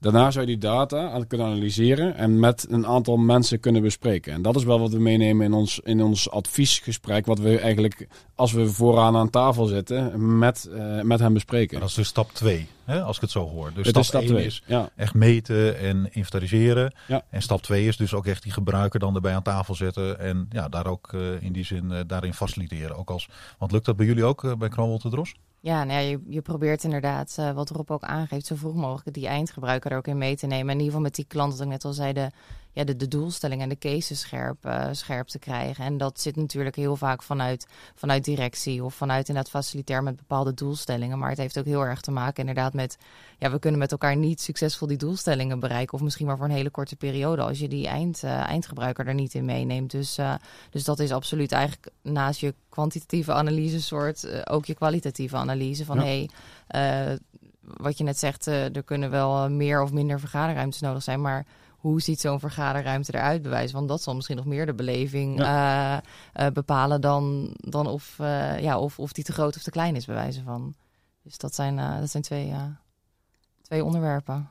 [SPEAKER 4] Daarna zou je die data aan- kunnen analyseren en met een aantal mensen kunnen bespreken. En dat is wel wat we meenemen in ons, in ons adviesgesprek, wat we eigenlijk als we vooraan aan tafel zitten met, eh, met hem bespreken.
[SPEAKER 2] Dat is dus stap 2, als ik het zo hoor. Dus
[SPEAKER 4] het
[SPEAKER 2] stap
[SPEAKER 4] is stap
[SPEAKER 2] 1
[SPEAKER 4] twee.
[SPEAKER 2] is
[SPEAKER 4] Ja.
[SPEAKER 2] echt meten en inventariseren.
[SPEAKER 4] Ja.
[SPEAKER 2] En stap 2 is dus ook echt die gebruiker dan erbij aan tafel zetten. En ja, daar ook eh, in die zin eh, daarin faciliteren. Ook als, want lukt dat bij jullie ook bij de Dros?
[SPEAKER 3] Ja, nou ja, je, je probeert inderdaad, eh, wat Rob ook aangeeft, zo vroeg mogelijk die eindgebruiker er ook in mee te nemen. En in ieder geval met die klant, wat ik net al zei, de, ja, de, de doelstelling en de cases scherp, eh, scherp te krijgen. En dat zit natuurlijk heel vaak vanuit, vanuit directie of vanuit inderdaad facilitair met bepaalde doelstellingen. Maar het heeft ook heel erg te maken inderdaad met, ja, we kunnen met elkaar niet succesvol die doelstellingen bereiken. Of misschien maar voor een hele korte periode als je die eind, eh, eindgebruiker er niet in meeneemt. Dus, eh, dus dat is absoluut eigenlijk naast je kwantitatieve analyse soort ook je kwalitatieve analyse van
[SPEAKER 4] Ja.
[SPEAKER 3] hey, wat je net zegt, er kunnen wel meer of minder vergaderruimtes nodig zijn, maar hoe ziet zo'n vergaderruimte eruit bewijzen? Want dat zal misschien nog meer de beleving eh, eh, bepalen dan, dan of, eh, ja, of, of die te groot of te klein is bewijzen van. Dus dat zijn, dat zijn twee, twee onderwerpen.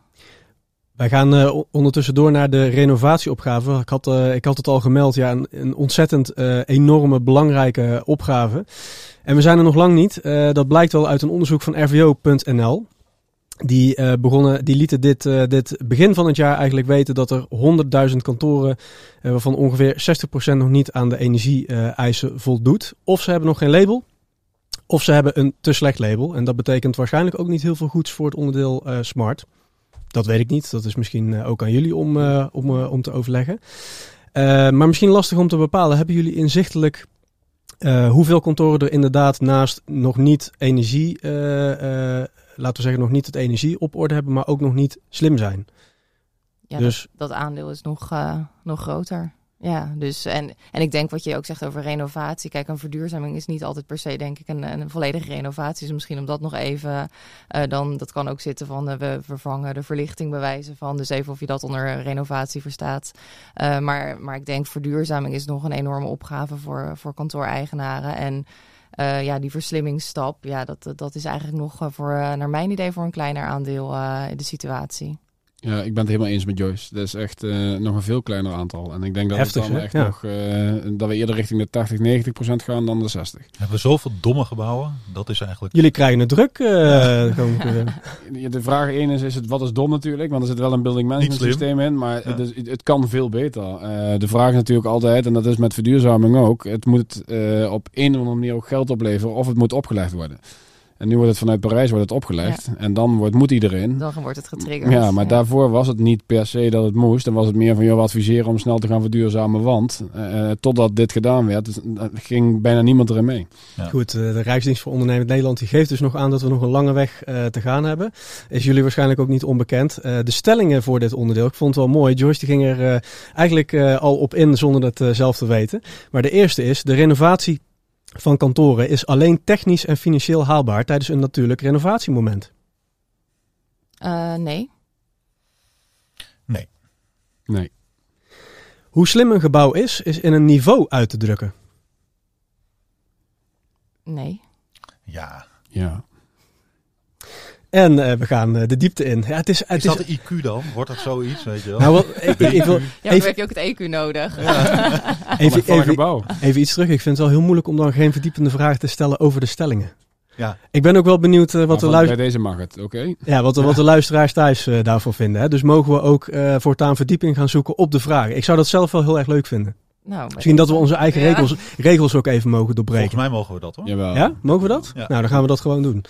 [SPEAKER 1] Wij gaan o- ondertussen door naar de renovatieopgave. Ik had, ik had het al gemeld, ja, een, een ontzettend enorme, belangrijke opgave. En we zijn er nog lang niet. Dat blijkt wel uit een onderzoek van RVO.nl. Die, eh, begonnen, die lieten dit, eh, dit begin van het jaar eigenlijk weten dat er 100.000 kantoren, eh, waarvan ongeveer 60% nog niet aan de energie-eisen voldoet. Of ze hebben nog geen label, of ze hebben een te slecht label. En dat betekent waarschijnlijk ook niet heel veel goeds voor het onderdeel smart. Dat weet ik niet. Dat is misschien ook aan jullie om, om, om te overleggen. Maar misschien lastig om te bepalen. Hebben jullie inzichtelijk hoeveel kantoren er inderdaad naast nog niet energie, eh, laten we zeggen, nog niet het energie op orde hebben, maar ook nog niet slim zijn?
[SPEAKER 3] Ja,
[SPEAKER 1] Dus-
[SPEAKER 3] dat, dat aandeel is nog, eh, nog groter. Ja, dus en, en ik denk wat je ook zegt over renovatie. Kijk, een verduurzaming is niet altijd per se, denk ik, een, een volledige renovatie. Dus misschien om dat nog even, eh, dan, dat kan ook zitten van eh, we vervangen de verlichting bewijzen van. Dus even of je dat onder renovatie verstaat. Maar, maar ik denk verduurzaming is nog een enorme opgave voor, voor kantooreigenaren. En eh, ja, die verslimmingsstap, ja, dat, dat is eigenlijk nog eh, voor, eh, naar mijn idee, voor een kleiner aandeel in de situatie.
[SPEAKER 4] Ja, ik ben het helemaal eens met Joyce. Dat is echt eh, nog een veel kleiner aantal. En ik denk dat,
[SPEAKER 1] Heftig,
[SPEAKER 4] het dan
[SPEAKER 1] hè?
[SPEAKER 4] echt
[SPEAKER 1] Ja.
[SPEAKER 4] nog, eh, dat we eerder richting de 80, 90 procent gaan dan de 60.
[SPEAKER 2] Hebben we zoveel domme gebouwen? Dat is eigenlijk...
[SPEAKER 1] Jullie krijgen het druk. eh, <laughs>
[SPEAKER 4] Ja, De vraag één is, is het, wat is dom natuurlijk? Want er zit wel een building management systeem in, maar
[SPEAKER 2] Ja.
[SPEAKER 4] het, is- het kan veel beter. Eh, de vraag is natuurlijk altijd, en dat is met verduurzaming ook, het moet eh, op een of andere manier ook geld opleveren of het moet opgelegd worden. En nu wordt het vanuit Parijs wordt het opgelegd en dan wordt, moet iedereen.
[SPEAKER 3] Dan wordt het getriggerd.
[SPEAKER 4] Ja, maar daarvoor was het niet per se dat het moest. Dan was het meer van, joh, adviseren om snel te gaan verduurzamen. Want eh, totdat dit gedaan werd, dus, eh, ging bijna niemand erin mee.
[SPEAKER 2] Ja.
[SPEAKER 1] Goed, eh, de Rijksdienst voor Ondernemend Nederland die geeft dus nog aan dat we nog een lange weg eh, te gaan hebben. Is jullie waarschijnlijk ook niet onbekend. Eh, de stellingen voor dit onderdeel, ik vond het wel mooi. Joyce die ging er eh, eigenlijk eh, al op in zonder dat eh, zelf te weten. Maar de eerste is, de renovatie van kantoren is alleen technisch en financieel haalbaar tijdens een natuurlijk renovatiemoment.
[SPEAKER 3] Eh, nee.
[SPEAKER 4] Nee.
[SPEAKER 1] Hoe slim een gebouw is, is in een niveau uit te drukken.
[SPEAKER 3] Nee.
[SPEAKER 2] Ja,
[SPEAKER 4] Ja.
[SPEAKER 1] En eh, we gaan eh, de diepte in. Ja, het is, het
[SPEAKER 2] Is dat de IQ dan? Wordt dat zoiets, weet je wel?
[SPEAKER 1] nou, ik, ik wil
[SPEAKER 3] Ja,
[SPEAKER 1] even,
[SPEAKER 3] heb je ook het EQ nodig. <laughs>
[SPEAKER 1] even, even,
[SPEAKER 4] gebouw.
[SPEAKER 1] even iets terug. Ik vind het wel heel moeilijk om dan geen verdiepende vragen te stellen over de stellingen.
[SPEAKER 2] ja.
[SPEAKER 1] Ik ben ook wel benieuwd eh, wat,
[SPEAKER 4] Maar
[SPEAKER 1] de luister-
[SPEAKER 4] Bij deze mag het, oké?
[SPEAKER 1] ja, wat, de, wat de luisteraars thuis eh, daarvoor vinden. Hè? Dus mogen we ook eh, voortaan verdieping gaan zoeken op de vragen. Ik zou dat zelf wel heel erg leuk vinden.
[SPEAKER 3] Nou,
[SPEAKER 1] Misschien dat we onze eigen
[SPEAKER 3] Ja.
[SPEAKER 1] regels, regels ook even mogen
[SPEAKER 2] Volgens
[SPEAKER 1] doorbreken.
[SPEAKER 2] mij mogen we dat hoor.
[SPEAKER 4] Jawel.
[SPEAKER 1] Ja, mogen we dat?
[SPEAKER 2] Ja.
[SPEAKER 1] Nou, dan gaan we dat gewoon doen.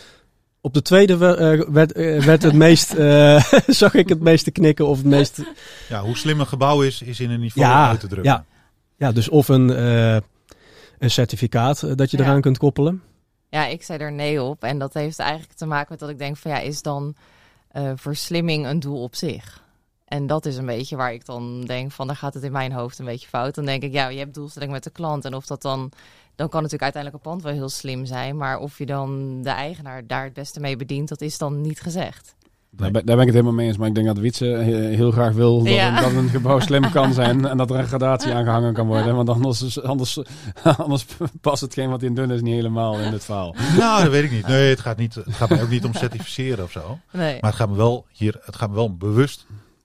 [SPEAKER 1] Op de tweede we- eh, werd, eh, werd het meest, eh, <laughs> zag ik het meeste knikken of het meest...
[SPEAKER 2] Ja, hoe slim een gebouw is, is in een niveau
[SPEAKER 1] Ja,
[SPEAKER 2] uit te drukken.
[SPEAKER 1] ja. Ja, dus of een, eh, een certificaat dat je
[SPEAKER 3] Ja.
[SPEAKER 1] eraan kunt koppelen.
[SPEAKER 3] Ja, ik zei er nee op. En dat heeft eigenlijk te maken met dat ik denk van ja, is dan eh, verslimming een doel op zich? En dat is een beetje waar ik dan denk van, dan gaat het in mijn hoofd een beetje fout. Dan denk ik, ja, je hebt doelstelling met de klant. En of dat dan, dan kan natuurlijk uiteindelijk een pand wel heel slim zijn. Maar of je dan de eigenaar daar het beste mee bedient, dat is dan niet gezegd.
[SPEAKER 4] Daar, ben, daar ben ik het helemaal mee eens. Maar ik denk dat Wietse he- heel graag wil dat,
[SPEAKER 3] Ja.
[SPEAKER 4] een, dat een gebouw <laughs> slim kan zijn. En dat er een gradatie aangehangen kan worden. Want anders, anders, anders past hetgeen wat in doen is niet helemaal in het verhaal.
[SPEAKER 2] Nou, dat weet ik niet. Nee, het gaat, niet, het gaat mij ook niet om certificeren of zo.
[SPEAKER 3] Nee.
[SPEAKER 2] Maar het gaat me wel hier, het gaat me wel om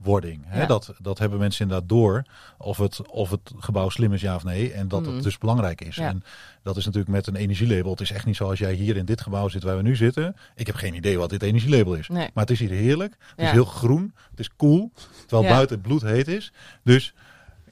[SPEAKER 2] bewustwording. Hè?
[SPEAKER 3] Ja.
[SPEAKER 2] Dat, dat hebben mensen inderdaad door of het, of het gebouw slim is, ja of nee. En dat
[SPEAKER 3] Mhm.
[SPEAKER 2] het dus belangrijk is.
[SPEAKER 3] Ja.
[SPEAKER 2] En dat is natuurlijk met een energielabel. Het is echt niet zoals jij hier in dit gebouw zit waar we nu zitten. Ik heb geen idee wat dit energielabel is.
[SPEAKER 3] Nee.
[SPEAKER 2] Maar het is hier heerlijk. Het
[SPEAKER 3] Ja.
[SPEAKER 2] is heel groen. Het is cool. Terwijl buiten het bloedheet is. Dus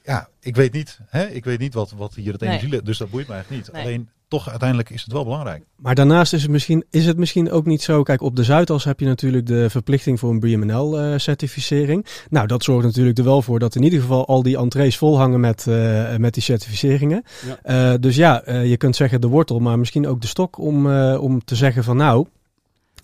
[SPEAKER 2] ja, ik weet niet, hè? Ik weet niet wat, wat hier het
[SPEAKER 3] Nee.
[SPEAKER 2] energielabel... Dus dat boeit mij echt niet.
[SPEAKER 3] Nee.
[SPEAKER 2] Alleen toch uiteindelijk is het wel belangrijk.
[SPEAKER 1] Maar daarnaast is het, misschien, is het misschien ook niet zo. Kijk, op de Zuidas heb je natuurlijk de verplichting voor een BMNL-certificering. nou, dat zorgt natuurlijk er wel voor dat in ieder geval al die entrees vol hangen met, eh, met die certificeringen.
[SPEAKER 4] Ja.
[SPEAKER 1] Eh, dus ja, eh, je kunt zeggen de wortel, maar misschien ook de stok om, eh, om te zeggen van nou.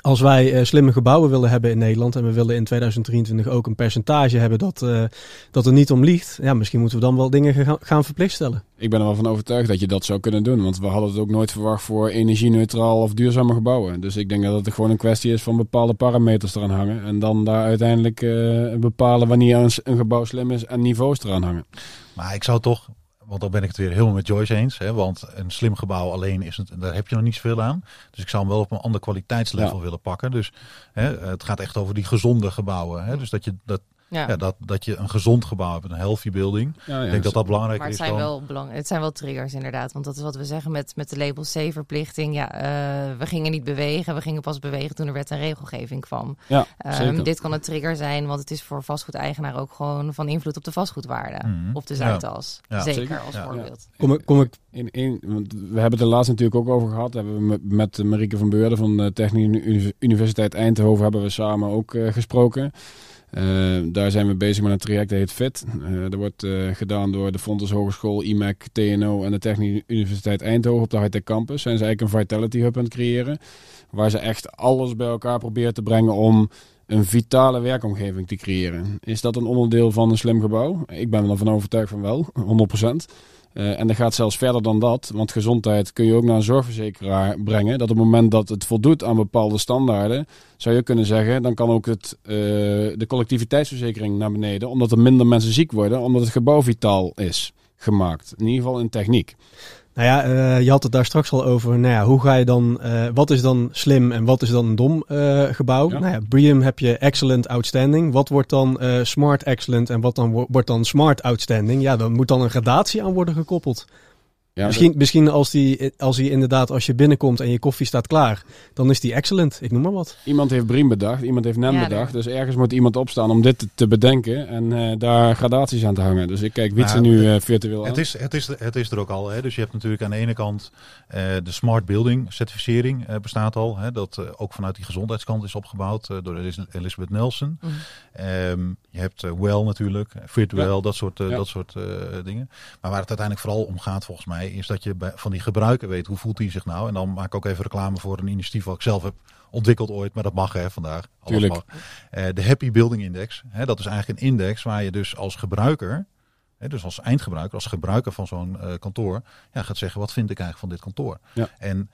[SPEAKER 1] Als wij eh, slimme gebouwen willen hebben in Nederland en we willen in 2023 ook een percentage hebben dat, eh, dat er niet om liegt, ja, misschien moeten we dan wel dingen gaan, gaan verplicht stellen.
[SPEAKER 4] Ik ben er wel van overtuigd dat je dat zou kunnen doen. Want we hadden het ook nooit verwacht voor energie-neutraal of duurzame gebouwen. Dus ik denk dat het gewoon een kwestie is van bepaalde parameters eraan hangen. En dan daar uiteindelijk eh, bepalen wanneer een, een gebouw slim is en niveaus eraan hangen.
[SPEAKER 2] Maar ik zou toch, want dan ben ik het weer helemaal met Joyce eens. Hè, want een slim gebouw alleen, is het, daar heb je nog niet zoveel aan. Dus ik zou hem wel op een ander kwaliteitslevel
[SPEAKER 4] Ja.
[SPEAKER 2] willen pakken. Dus hè, het gaat echt over die gezonde gebouwen. Hè, dus dat je, dat,
[SPEAKER 3] Ja.
[SPEAKER 2] ja. dat, dat je een gezond gebouw hebt, een healthy building.
[SPEAKER 4] Ja, ja,
[SPEAKER 2] ik denk dat dat belangrijker
[SPEAKER 3] Maar het
[SPEAKER 2] is
[SPEAKER 3] zijn,
[SPEAKER 2] dan...
[SPEAKER 3] wel belang het zijn wel triggers inderdaad. Want dat is wat we zeggen met, met de label C-verplichting. Ja, eh, we gingen niet bewegen. We gingen pas bewegen toen er wet en regelgeving kwam.
[SPEAKER 4] Ja,
[SPEAKER 3] Ehm, dit kan een trigger zijn, want het is voor vastgoedeigenaar ook gewoon van invloed op de vastgoedwaarde.
[SPEAKER 2] Mhm.
[SPEAKER 3] Op de. Zuidas.
[SPEAKER 2] Ja.
[SPEAKER 3] Zeker,
[SPEAKER 4] Zeker.
[SPEAKER 3] als
[SPEAKER 2] Ja.
[SPEAKER 3] voorbeeld.
[SPEAKER 1] Kom ik, kom ik
[SPEAKER 4] In, in, want we hebben het er laatst natuurlijk ook over gehad. Hebben we met, met Marieke van Beurden van de Technische Uni- Universiteit Eindhoven hebben we samen ook eh, gesproken. Eh, daar zijn we bezig met een traject dat heet FIT. Eh dat wordt eh, gedaan door de Fontes Hogeschool, IMEC, TNO en de Technische Universiteit Eindhoven op de Hightech Campus. Zijn ze eigenlijk een Vitality Hub aan het creëren. Waar ze echt alles bij elkaar proberen te brengen om een vitale werkomgeving te creëren. Is dat een onderdeel van een slim gebouw? Ik ben er van overtuigd van wel, <laughs> 100%. Eh, en dat gaat zelfs verder dan dat. Want gezondheid kun je ook naar een zorgverzekeraar brengen. Dat op het moment dat het voldoet aan bepaalde standaarden, zou je kunnen zeggen, dan kan ook het, eh, de collectiviteitsverzekering naar beneden. Omdat er minder mensen ziek worden, omdat het gebouw vitaal is gemaakt. In ieder geval in techniek.
[SPEAKER 1] Nou ja, eh, je had het daar straks al over. Nou ja, hoe ga je dan, eh, wat is dan slim en wat is dan een dom eh, gebouw?
[SPEAKER 4] Ja.
[SPEAKER 1] Nou ja, BREEAM heb je excellent, outstanding. Wat wordt dan smart, excellent en wat dan wo- wordt dan smart, outstanding? Ja, dan moet dan een gradatie aan worden gekoppeld.
[SPEAKER 4] Ja,
[SPEAKER 1] misschien misschien als, die, als die inderdaad, als je binnenkomt en je koffie staat klaar, dan is die excellent. Ik noem maar wat.
[SPEAKER 4] Iemand heeft Briem bedacht, iemand heeft NEM
[SPEAKER 3] Ja,
[SPEAKER 4] bedacht. Dus ergens moet iemand opstaan om dit te, te bedenken en eh, daar gradaties aan te hangen. Dus ik kijk Wietse
[SPEAKER 2] Nou,
[SPEAKER 4] nu eh, virtueel aan.
[SPEAKER 2] Het is, het, is, het is er ook al. Hè. Dus je hebt natuurlijk aan de ene kant eh, de Smart Building certificering eh, bestaat al. Hè, dat ook vanuit die gezondheidskant is opgebouwd eh, door Elis- Elizabeth Nelson.
[SPEAKER 3] Mhm.
[SPEAKER 2] Ehm, je hebt eh, Well natuurlijk,
[SPEAKER 4] Ja.
[SPEAKER 2] dat soort, eh,
[SPEAKER 4] Ja.
[SPEAKER 2] dat soort eh, dingen. Maar waar het uiteindelijk vooral om gaat volgens mij, is dat je bij, van die gebruiker weet hoe voelt hij zich nou. En dan maak ik ook even reclame voor een initiatief wat ik zelf heb ontwikkeld ooit, maar dat mag hè vandaag.
[SPEAKER 4] Tuurlijk.
[SPEAKER 2] mag. De Happy Building Index. Hè, dat is eigenlijk een index waar je dus als gebruiker, hè, dus als eindgebruiker, als gebruiker van zo'n kantoor, ja, gaat zeggen wat vind ik eigenlijk van dit kantoor.
[SPEAKER 4] Ja.
[SPEAKER 2] En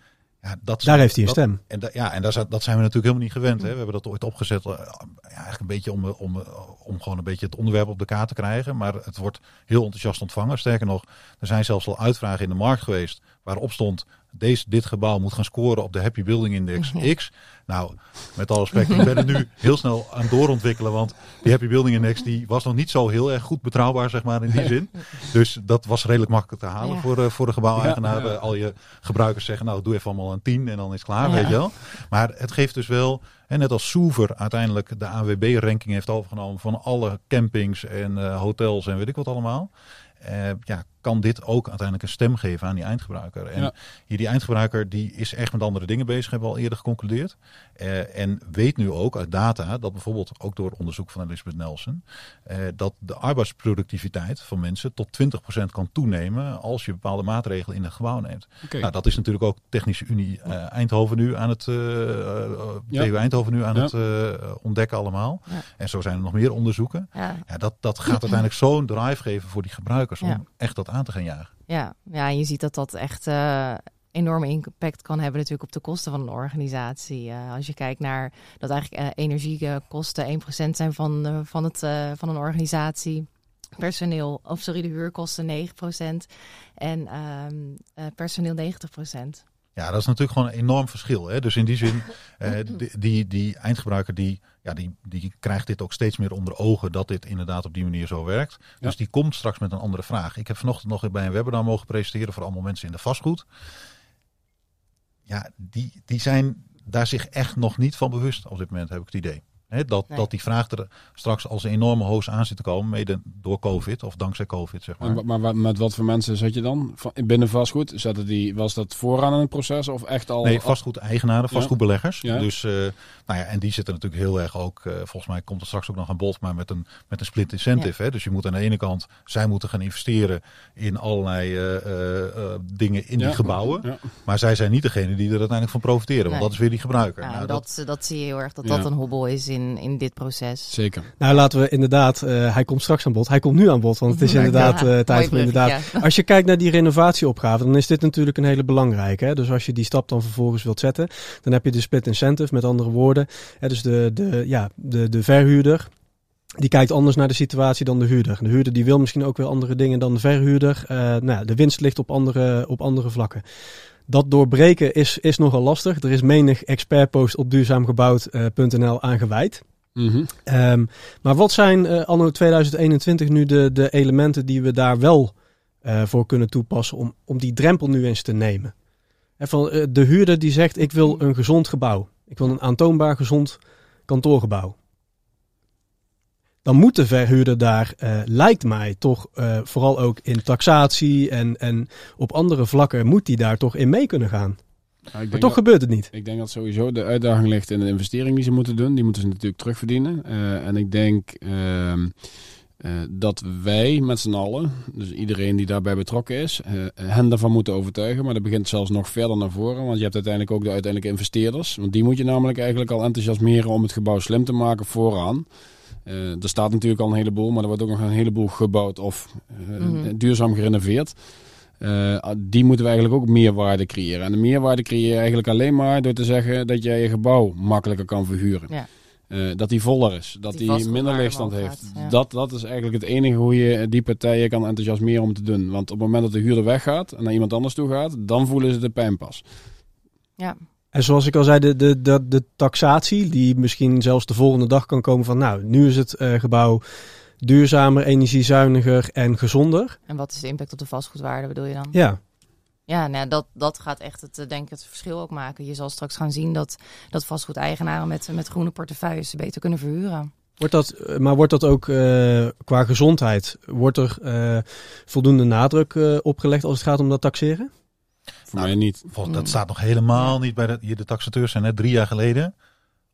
[SPEAKER 2] ja, dat
[SPEAKER 1] Daar heeft hij een
[SPEAKER 2] dat-
[SPEAKER 1] stem.
[SPEAKER 2] en da- ja, en daar, dat zijn we natuurlijk helemaal niet gewend. Hè. We hebben dat ooit opgezet, eh, ja, eigenlijk een beetje om, eh, om, eh, om gewoon een beetje het onderwerp op de kaart te krijgen. Maar het wordt heel enthousiast ontvangen. Sterker nog, er zijn zelfs al uitvragen in de markt geweest waarop stond deze, dit gebouw moet gaan scoren op de Happy Building Index X. Nou, met alle respect, ik ben er nu heel snel aan doorontwikkelen, want die Happy Building Index die was nog niet zo heel erg goed betrouwbaar, zeg maar, in die <laughs> zin. Dus dat was redelijk makkelijk te halen
[SPEAKER 3] Ja.
[SPEAKER 2] voor, eh, voor de gebouweigenaar.
[SPEAKER 4] Ja, ja.
[SPEAKER 2] Al je gebruikers zeggen, nou, doe even allemaal een 10 en dan is het klaar, weet je wel. Maar het geeft dus wel, en net als Soever uiteindelijk de AWB-ranking heeft overgenomen van alle campings en eh, hotels en weet ik wat allemaal. eh, ja, kan dit ook uiteindelijk een stem geven aan die eindgebruiker. En
[SPEAKER 4] Ja.
[SPEAKER 2] hier die eindgebruiker die is echt met andere dingen bezig, hebben we al eerder geconcludeerd. Eh, en weet nu ook uit data, dat bijvoorbeeld ook door onderzoek van Elizabeth Nelson, eh, dat de arbeidsproductiviteit van mensen tot 20% kan toenemen als je bepaalde maatregelen in een gebouw neemt.
[SPEAKER 4] Oké.
[SPEAKER 2] Nou, dat is natuurlijk ook Technische Unie Eindhoven nu aan het,
[SPEAKER 4] Ja.
[SPEAKER 2] TU Eindhoven nu aan
[SPEAKER 4] Ja.
[SPEAKER 2] het eh, ontdekken allemaal.
[SPEAKER 3] Ja.
[SPEAKER 2] En zo zijn er nog meer onderzoeken.
[SPEAKER 3] Ja,
[SPEAKER 2] Ja, dat, dat gaat <clears throat> uiteindelijk zo'n drive geven voor die gebruikers om echt dat aan te gaan jagen.
[SPEAKER 3] ja, ja, je ziet dat dat echt eh, enorme impact kan hebben natuurlijk op de kosten van een organisatie. Eh, als je kijkt naar dat eigenlijk eh, energiekosten 1% zijn van, van, het, van een organisatie. Personeel, of sorry, de huurkosten 9% en ehm, eh, personeel 90%.
[SPEAKER 2] Ja, dat is natuurlijk gewoon een enorm verschil. Hè? Dus in die zin, eh, die, <laughs> die, die eindgebruiker die, ja, die, die krijgt dit ook steeds meer onder ogen dat dit inderdaad op die manier zo werkt.
[SPEAKER 4] Ja.
[SPEAKER 2] Dus die komt straks met een andere vraag. Ik heb vanochtend nog bij een webinar mogen presenteren voor allemaal mensen in de vastgoed. Ja, die, die zijn daar zich echt nog niet van bewust op dit moment, heb ik het idee. Dat,
[SPEAKER 3] Nee.
[SPEAKER 2] dat die vraag er straks als een enorme hoos aan zit te komen, mede door COVID of dankzij COVID, zeg maar.
[SPEAKER 4] En maar met wat voor mensen zat je dan? Van- Binnen vastgoed? Zaten die, was dat vooraan in het proces of echt al?
[SPEAKER 2] Nee, vastgoedeigenaren, vastgoedbeleggers.
[SPEAKER 4] Ja.
[SPEAKER 2] Dus, eh, nou ja, en die zitten natuurlijk heel erg ook, eh, volgens mij komt er straks ook nog aan bod, maar met een, met een split incentive. Hè? Dus je moet aan de ene kant, zij moeten gaan investeren in allerlei eh, eh, eh, dingen in
[SPEAKER 4] Ja.
[SPEAKER 2] die gebouwen.
[SPEAKER 4] Ja.
[SPEAKER 2] Maar zij zijn niet degene die er uiteindelijk van profiteren, want
[SPEAKER 3] Nee.
[SPEAKER 2] dat is weer die gebruiker.
[SPEAKER 3] Ja,
[SPEAKER 2] Nou, dat,
[SPEAKER 3] dat, dat, zie je heel erg, dat
[SPEAKER 4] Ja.
[SPEAKER 3] dat een hobbel is in, in dit proces.
[SPEAKER 4] Zeker.
[SPEAKER 1] Nou, laten we inderdaad, eh, hij komt straks aan bod. Hij komt nu aan bod, want het is inderdaad eh, tijd voor inderdaad. <laughs> Als je kijkt naar die renovatieopgave, dan is dit natuurlijk een hele belangrijke. Hè? Dus als je die stap dan vervolgens wilt zetten, dan heb je de split incentive, met andere woorden. Hè? Dus de, de, ja, de, de verhuurder, die kijkt anders naar de situatie dan de huurder. De huurder die wil misschien ook weer andere dingen dan de verhuurder. Eh, nou, ja, de winst ligt op andere, op andere vlakken. Dat doorbreken is, is nogal lastig. Er is menig expertpost op duurzaamgebouwd.nl aan gewijd.
[SPEAKER 4] Mhm.
[SPEAKER 1] Ehm, maar wat zijn eh, anno 2021 nu de, de elementen die we daar wel eh, voor kunnen toepassen om, om die drempel nu eens te nemen? Hè, van, eh, de huurder die zegt ik wil een gezond gebouw. Ik wil een aantoonbaar gezond kantoorgebouw. Dan moet de verhuurder daar, eh, lijkt mij, toch eh, vooral ook in taxatie en, en op andere vlakken, moet die daar toch in mee kunnen gaan.
[SPEAKER 4] Ja,
[SPEAKER 1] Maar toch
[SPEAKER 4] dat-
[SPEAKER 1] gebeurt het niet.
[SPEAKER 4] Ik denk dat sowieso de uitdaging ligt in de investering die ze moeten doen. Die moeten ze natuurlijk terugverdienen. Eh, en ik denk ehm, eh, dat wij met z'n allen, dus iedereen die daarbij betrokken is, hen daarvan moeten overtuigen. Maar dat begint zelfs nog verder naar voren. Want je hebt uiteindelijk ook de uiteindelijke investeerders. Want die moet je namelijk eigenlijk al enthousiasmeren om het gebouw slim te maken vooraan. Eh, er staat natuurlijk al een heleboel, maar er wordt ook nog een heleboel gebouwd of eh,
[SPEAKER 3] Mhm.
[SPEAKER 4] duurzaam gerenoveerd. Eh, die moeten we eigenlijk ook meerwaarde creëren. En de meerwaarde creëer je eigenlijk alleen maar door te zeggen dat jij je gebouw makkelijker kan verhuren.
[SPEAKER 3] Ja.
[SPEAKER 4] Dat die voller is, dat
[SPEAKER 3] die
[SPEAKER 4] minder leegstand heeft.
[SPEAKER 3] gaat, ja.
[SPEAKER 4] Dat, dat is eigenlijk het enige hoe je die partijen kan enthousiasmeren om te doen. Want op het moment dat de huurder weggaat en naar iemand anders toe gaat, dan voelen ze de pijn pas.
[SPEAKER 3] Ja,
[SPEAKER 1] En zoals ik al zei, de, de, de, de taxatie, die misschien zelfs de volgende dag kan komen van, nou, nu is het eh, gebouw duurzamer, energiezuiniger en gezonder.
[SPEAKER 3] en wat is de impact op de vastgoedwaarde bedoel je dan?
[SPEAKER 1] Ja,
[SPEAKER 3] Ja, nou, dat, dat gaat echt het, eh, denk ik, het verschil ook maken. Je zal straks gaan zien dat, dat vastgoedeigenaren met, met groene portefeuilles beter kunnen verhuren.
[SPEAKER 1] wordt dat, eh, maar wordt dat ook qua gezondheid, wordt er voldoende nadruk opgelegd als het gaat om dat taxeren?
[SPEAKER 4] Voor
[SPEAKER 2] Nou,
[SPEAKER 4] mij niet.
[SPEAKER 2] volgens, dat staat nog helemaal niet bij de, hier de taxateurs zijn net drie jaar geleden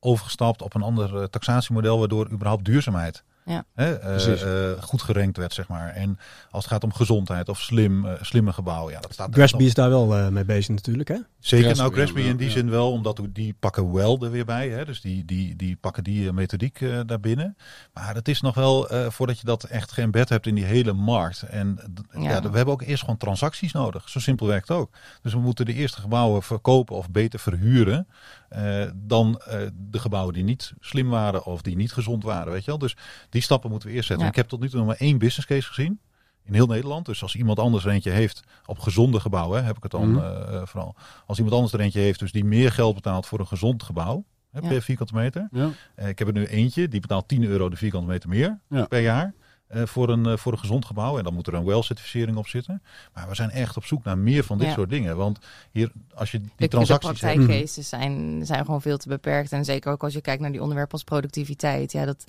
[SPEAKER 2] overgestapt op een ander eh, taxatiemodel, waardoor überhaupt duurzaamheid
[SPEAKER 3] Ja.
[SPEAKER 2] hè, eh, eh, goed gerankt werd, zeg maar. En als het gaat om gezondheid of slim, eh, slimme gebouwen, ja, dat staat er
[SPEAKER 1] Grasby is daar wel eh, mee bezig natuurlijk, hè?
[SPEAKER 2] Zeker,
[SPEAKER 4] Grasby,
[SPEAKER 2] nou Grasby
[SPEAKER 4] ja,
[SPEAKER 2] in die
[SPEAKER 4] ja.
[SPEAKER 2] zin wel, omdat die pakken wel er weer bij. Hè? Dus die, die, die pakken die methodiek eh, daarbinnen. Maar het is nog wel, eh, voordat je dat echt geen bed hebt in die hele markt. En ja.
[SPEAKER 3] Ja.
[SPEAKER 2] we hebben ook eerst gewoon transacties nodig. Zo simpel werkt het ook. Dus we moeten de eerste gebouwen verkopen of beter verhuren. Eh, dan eh, de gebouwen die niet slim waren of die niet gezond waren. Weet je wel? Dus die stappen moeten we eerst zetten.
[SPEAKER 3] Ja.
[SPEAKER 2] Ik heb tot nu toe nog maar één business case gezien. In heel Nederland. Dus als iemand anders er eentje heeft op gezonde gebouwen, heb ik het dan
[SPEAKER 4] Mhm.
[SPEAKER 2] eh, vooral. Als iemand anders er eentje heeft, dus die meer geld betaalt voor een gezond gebouw, hè,
[SPEAKER 3] Ja.
[SPEAKER 2] per vierkante meter.
[SPEAKER 4] Ja.
[SPEAKER 2] Eh, ik heb er nu eentje, die betaalt 10 euro de vierkante meter meer
[SPEAKER 4] Ja.
[SPEAKER 2] per jaar. Eh, voor, een, eh, voor een gezond gebouw. En dan moet er een WELL-certificering op zitten. Maar we zijn echt op zoek naar meer van dit
[SPEAKER 3] Ja.
[SPEAKER 2] soort dingen. Want hier, als je die
[SPEAKER 3] de, de
[SPEAKER 2] transacties
[SPEAKER 3] praktijkcases zijn, zijn gewoon veel te beperkt. En zeker ook als je kijkt naar die onderwerpen als productiviteit. Ja, dat,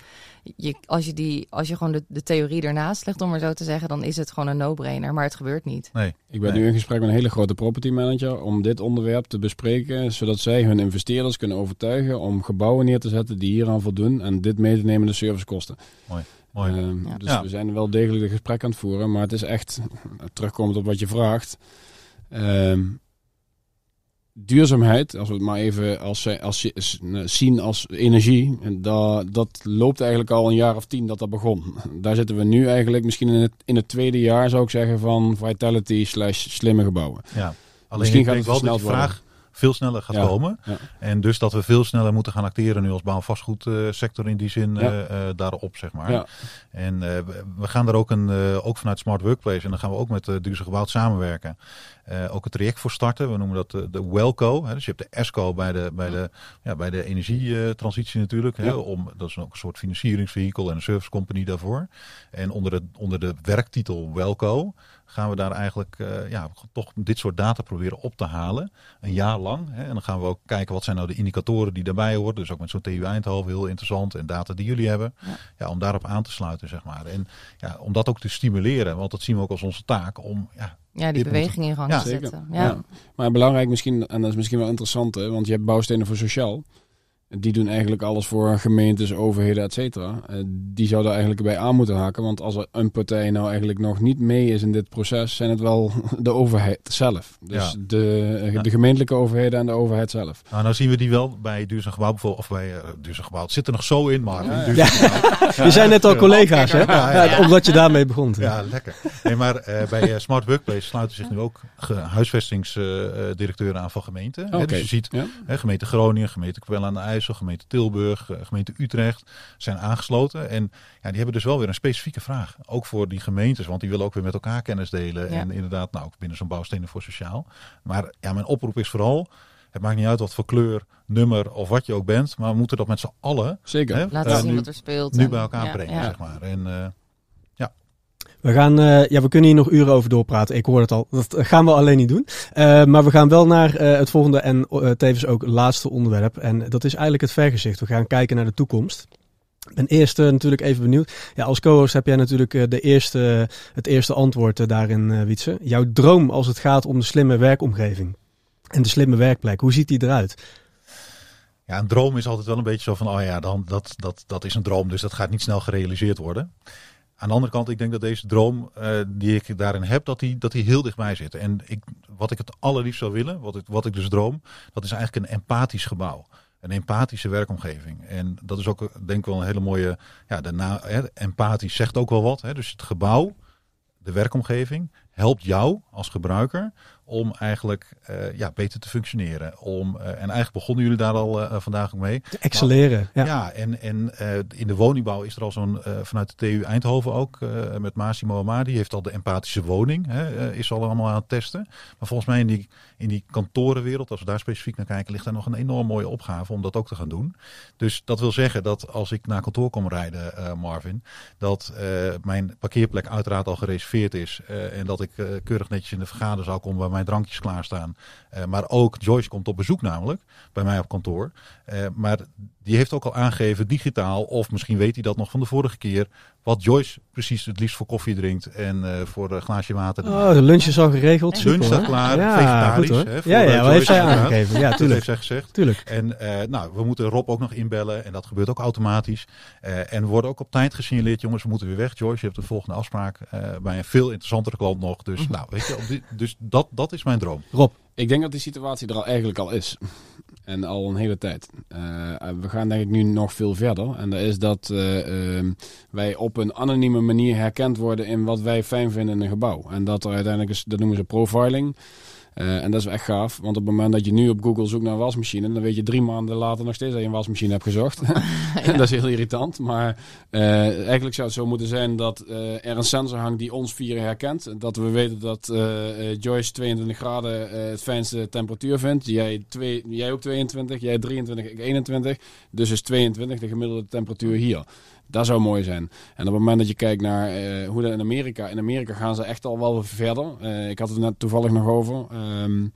[SPEAKER 3] je, als, je die, als je gewoon de, de theorie ernaast legt, om maar zo te zeggen, dan is het gewoon een no-brainer. Maar het gebeurt niet.
[SPEAKER 2] Nee,
[SPEAKER 4] Ik ben
[SPEAKER 2] Nee.
[SPEAKER 4] nu in gesprek met een hele grote property manager om dit onderwerp te bespreken, zodat zij hun investeerders kunnen overtuigen om gebouwen neer te zetten die hieraan voldoen en dit mee te nemen in de servicekosten.
[SPEAKER 2] mooi.
[SPEAKER 4] Ehm,
[SPEAKER 3] Ja.
[SPEAKER 4] Dus
[SPEAKER 2] Ja.
[SPEAKER 4] we zijn wel degelijk de gesprek aan het voeren, maar het is echt, terugkomend op wat je vraagt, ehm, duurzaamheid, als we het maar even als, als, als, zien als energie, en dat, dat loopt eigenlijk al een jaar of tien dat dat begon. Daar zitten we nu eigenlijk misschien in het, in het tweede jaar, zou ik zeggen, van Vitality slash slimme gebouwen.
[SPEAKER 2] Ja. Alleen
[SPEAKER 4] Misschien
[SPEAKER 2] ik
[SPEAKER 4] gaat
[SPEAKER 2] denk
[SPEAKER 4] het
[SPEAKER 2] wel dat die vraag veel sneller gaat
[SPEAKER 4] Ja.
[SPEAKER 2] komen.
[SPEAKER 4] Ja.
[SPEAKER 2] En dus dat we veel sneller moeten gaan acteren nu als bouw- en vastgoedsector in die zin
[SPEAKER 4] Ja.
[SPEAKER 2] eh, eh, daarop, zeg maar. En eh, we- gaan daar ook, een, eh, ook vanuit Smart Workplace, en dan gaan we ook met uh, Duurzaam Gebouwd samenwerken, eh, ook een traject voor starten. We noemen dat eh, de Welco. Hè. Dus je hebt de ESCO bij de, bij de, ja, bij de energietransitie natuurlijk. Hè, om, dat is ook een soort financieringsvehikel en een service company daarvoor. En onder de, onder de werktitel Welco gaan we daar eigenlijk eh, ja, toch dit soort data proberen op te halen. Een jaar lang. Hè. En dan gaan we ook kijken wat zijn nou de indicatoren die daarbij horen. Dus ook met zo'n TU Eindhoven heel interessant. En data die jullie hebben.
[SPEAKER 3] Ja.
[SPEAKER 2] Ja. om daarop aan te sluiten, zeg maar. En ja, om dat ook te stimuleren. Want dat zien we ook als onze taak. Om, ja,
[SPEAKER 3] Ja, die beweging in gang
[SPEAKER 2] Ja,
[SPEAKER 3] te zetten.
[SPEAKER 4] Ja.
[SPEAKER 3] Ja.
[SPEAKER 4] Maar belangrijk misschien, en dat is misschien wel interessant, hè, want je hebt bouwstenen voor sociaal. Die doen eigenlijk alles voor gemeentes, overheden, et cetera. Eh, Die zouden eigenlijk bij aan moeten haken. Want als er een partij nou eigenlijk nog niet mee is in dit proces, zijn het wel <laughs> de overheid zelf. Dus
[SPEAKER 2] Ja.
[SPEAKER 4] de, eh, de gemeentelijke overheden en de overheid zelf.
[SPEAKER 2] nou, nou zien we die wel bij Duurzaam Gebouw bijvoorbeeld. Of bij eh, Duurzaam Gebouw. Het zit er nog zo in, maar.
[SPEAKER 4] Ja, ja.
[SPEAKER 1] Je zijn net al collega's, hè?
[SPEAKER 2] Ja, ja,
[SPEAKER 1] Ja, omdat je daarmee begon.
[SPEAKER 2] Ja, lekker. Nee, maar eh, bij Smart Workplace sluiten zich nu ook huisvestingsdirecteuren aan van gemeenten. Hè,
[SPEAKER 4] Oké.
[SPEAKER 2] Dus je ziet
[SPEAKER 4] Ja?
[SPEAKER 2] hè, gemeente Groningen, gemeente Kwell aan de Gemeente Tilburg, eh, gemeente Utrecht zijn aangesloten. En ja, die hebben dus wel weer een specifieke vraag. Ook voor die gemeentes, want die willen ook weer met elkaar kennis delen.
[SPEAKER 3] Ja.
[SPEAKER 2] En inderdaad, nou, ook binnen zo'n bouwstenen voor sociaal. Maar ja, mijn oproep is vooral, het maakt niet uit wat voor kleur, nummer of wat je ook bent. Maar we moeten dat met z'n allen
[SPEAKER 4] Zeker.
[SPEAKER 2] hè,
[SPEAKER 3] Laten
[SPEAKER 2] eh,
[SPEAKER 3] zien
[SPEAKER 2] nu,
[SPEAKER 3] wat er speelt.
[SPEAKER 2] nu
[SPEAKER 3] en-
[SPEAKER 2] bij elkaar
[SPEAKER 3] ja,
[SPEAKER 2] brengen,
[SPEAKER 3] ja.
[SPEAKER 2] zeg maar. En eh,
[SPEAKER 1] We, gaan, eh, ja, we kunnen hier nog uren over doorpraten. Ik hoor het al. Dat gaan we alleen niet doen. Eh, maar we gaan wel naar eh, het volgende en tevens ook laatste onderwerp. En dat is eigenlijk het vergezicht. We gaan kijken naar de toekomst. Ben eerst natuurlijk even benieuwd. Ja, als co-host heb jij natuurlijk de eerste, het eerste antwoord daarin, Wietse. Jouw droom als het gaat om de slimme werkomgeving en de slimme werkplek. Hoe ziet die eruit?
[SPEAKER 2] Ja, een droom is altijd wel een beetje zo van, oh ja, dan, dat, dat, dat is een droom, dus dat gaat niet snel gerealiseerd worden. Aan de andere kant, ik denk dat deze droom eh, die ik daarin heb, dat die, dat die heel dichtbij zit. En ik, wat ik het allerliefst zou willen, wat ik, wat ik dus droom, dat is eigenlijk een empathisch gebouw. Een empathische werkomgeving. En dat is ook, denk ik wel een hele mooie, ja, de na, hè, empathisch zegt ook wel wat. Hè. Dus het gebouw, de werkomgeving, helpt jou als gebruiker om eigenlijk eh, ja, beter te functioneren. Om, eh, en eigenlijk begonnen jullie daar al eh, vandaag ook mee.
[SPEAKER 1] Te excelleren. Ja.
[SPEAKER 2] Ja, en, en in de woningbouw is er al zo'n, vanuit de TU Eindhoven ook, met Massimo Amadi, die heeft al de empathische woning, hè, is al allemaal aan het testen. Maar volgens mij in die, in die kantorenwereld, als we daar specifiek naar kijken, ligt daar nog een enorm mooie opgave om dat ook te gaan doen. Dus dat wil zeggen dat als ik naar kantoor kom rijden, eh, Marvin, dat eh, mijn parkeerplek uiteraard al gereserveerd is eh, en dat ik keurig netjes in de vergaderzaal kom waar mijn drankjes klaarstaan. Maar ook Joyce komt op bezoek namelijk bij mij op kantoor. Eh, maar die heeft ook al aangegeven digitaal, of misschien weet hij dat nog van de vorige keer, wat Joyce precies het liefst voor koffie drinkt en eh, voor een glaasje water.
[SPEAKER 1] Oh, de lunch is al geregeld.
[SPEAKER 2] Lunch
[SPEAKER 1] Super,
[SPEAKER 2] staat
[SPEAKER 1] hè?
[SPEAKER 2] klaar,
[SPEAKER 1] Ja,
[SPEAKER 2] vegetarisch.
[SPEAKER 1] goed,
[SPEAKER 2] hè, voor,
[SPEAKER 1] ja,
[SPEAKER 2] eh,
[SPEAKER 1] ja, wat heeft zij aangegeven? Ja,
[SPEAKER 2] Dat heeft
[SPEAKER 1] tuurlijk.
[SPEAKER 2] zij gezegd.
[SPEAKER 1] tuurlijk.
[SPEAKER 2] En eh, nou, we moeten Rob ook nog inbellen. En dat gebeurt ook automatisch. Eh, en we worden ook op tijd gesignaleerd. Jongens, we moeten weer weg. Joyce, je hebt de volgende afspraak eh, bij een veel interessantere klant nog. Dus,
[SPEAKER 1] Mhm.
[SPEAKER 2] nou, weet je, dus dat, dat is mijn droom.
[SPEAKER 1] Rob,
[SPEAKER 4] Ik denk dat die situatie er al eigenlijk al is. En al een hele tijd. Eh, we gaan denk ik nu nog veel verder. En dat is dat eh, ehm, wij op een anonieme manier herkend worden in wat wij fijn vinden in een gebouw. En dat er uiteindelijk is, dat noemen ze profiling. En dat is echt gaaf, want op het moment dat je nu op Google zoekt naar een wasmachine, dan weet je drie maanden later nog steeds dat je een wasmachine hebt gezocht. <laughs> <laughs> dat is heel irritant, maar eigenlijk zou het zo moeten zijn dat er een sensor hangt die ons vieren herkent. Dat we weten dat Joyce 22 graden het fijnste temperatuur vindt. Jij, twee, jij ook 22, jij 23, ik 21. Dus is 22 de gemiddelde temperatuur hier. Dat zou mooi zijn. En op het moment dat je kijkt naar uh, hoe dat in Amerika... In Amerika gaan ze echt al wel verder. Uh, ik had het net toevallig nog over. Um,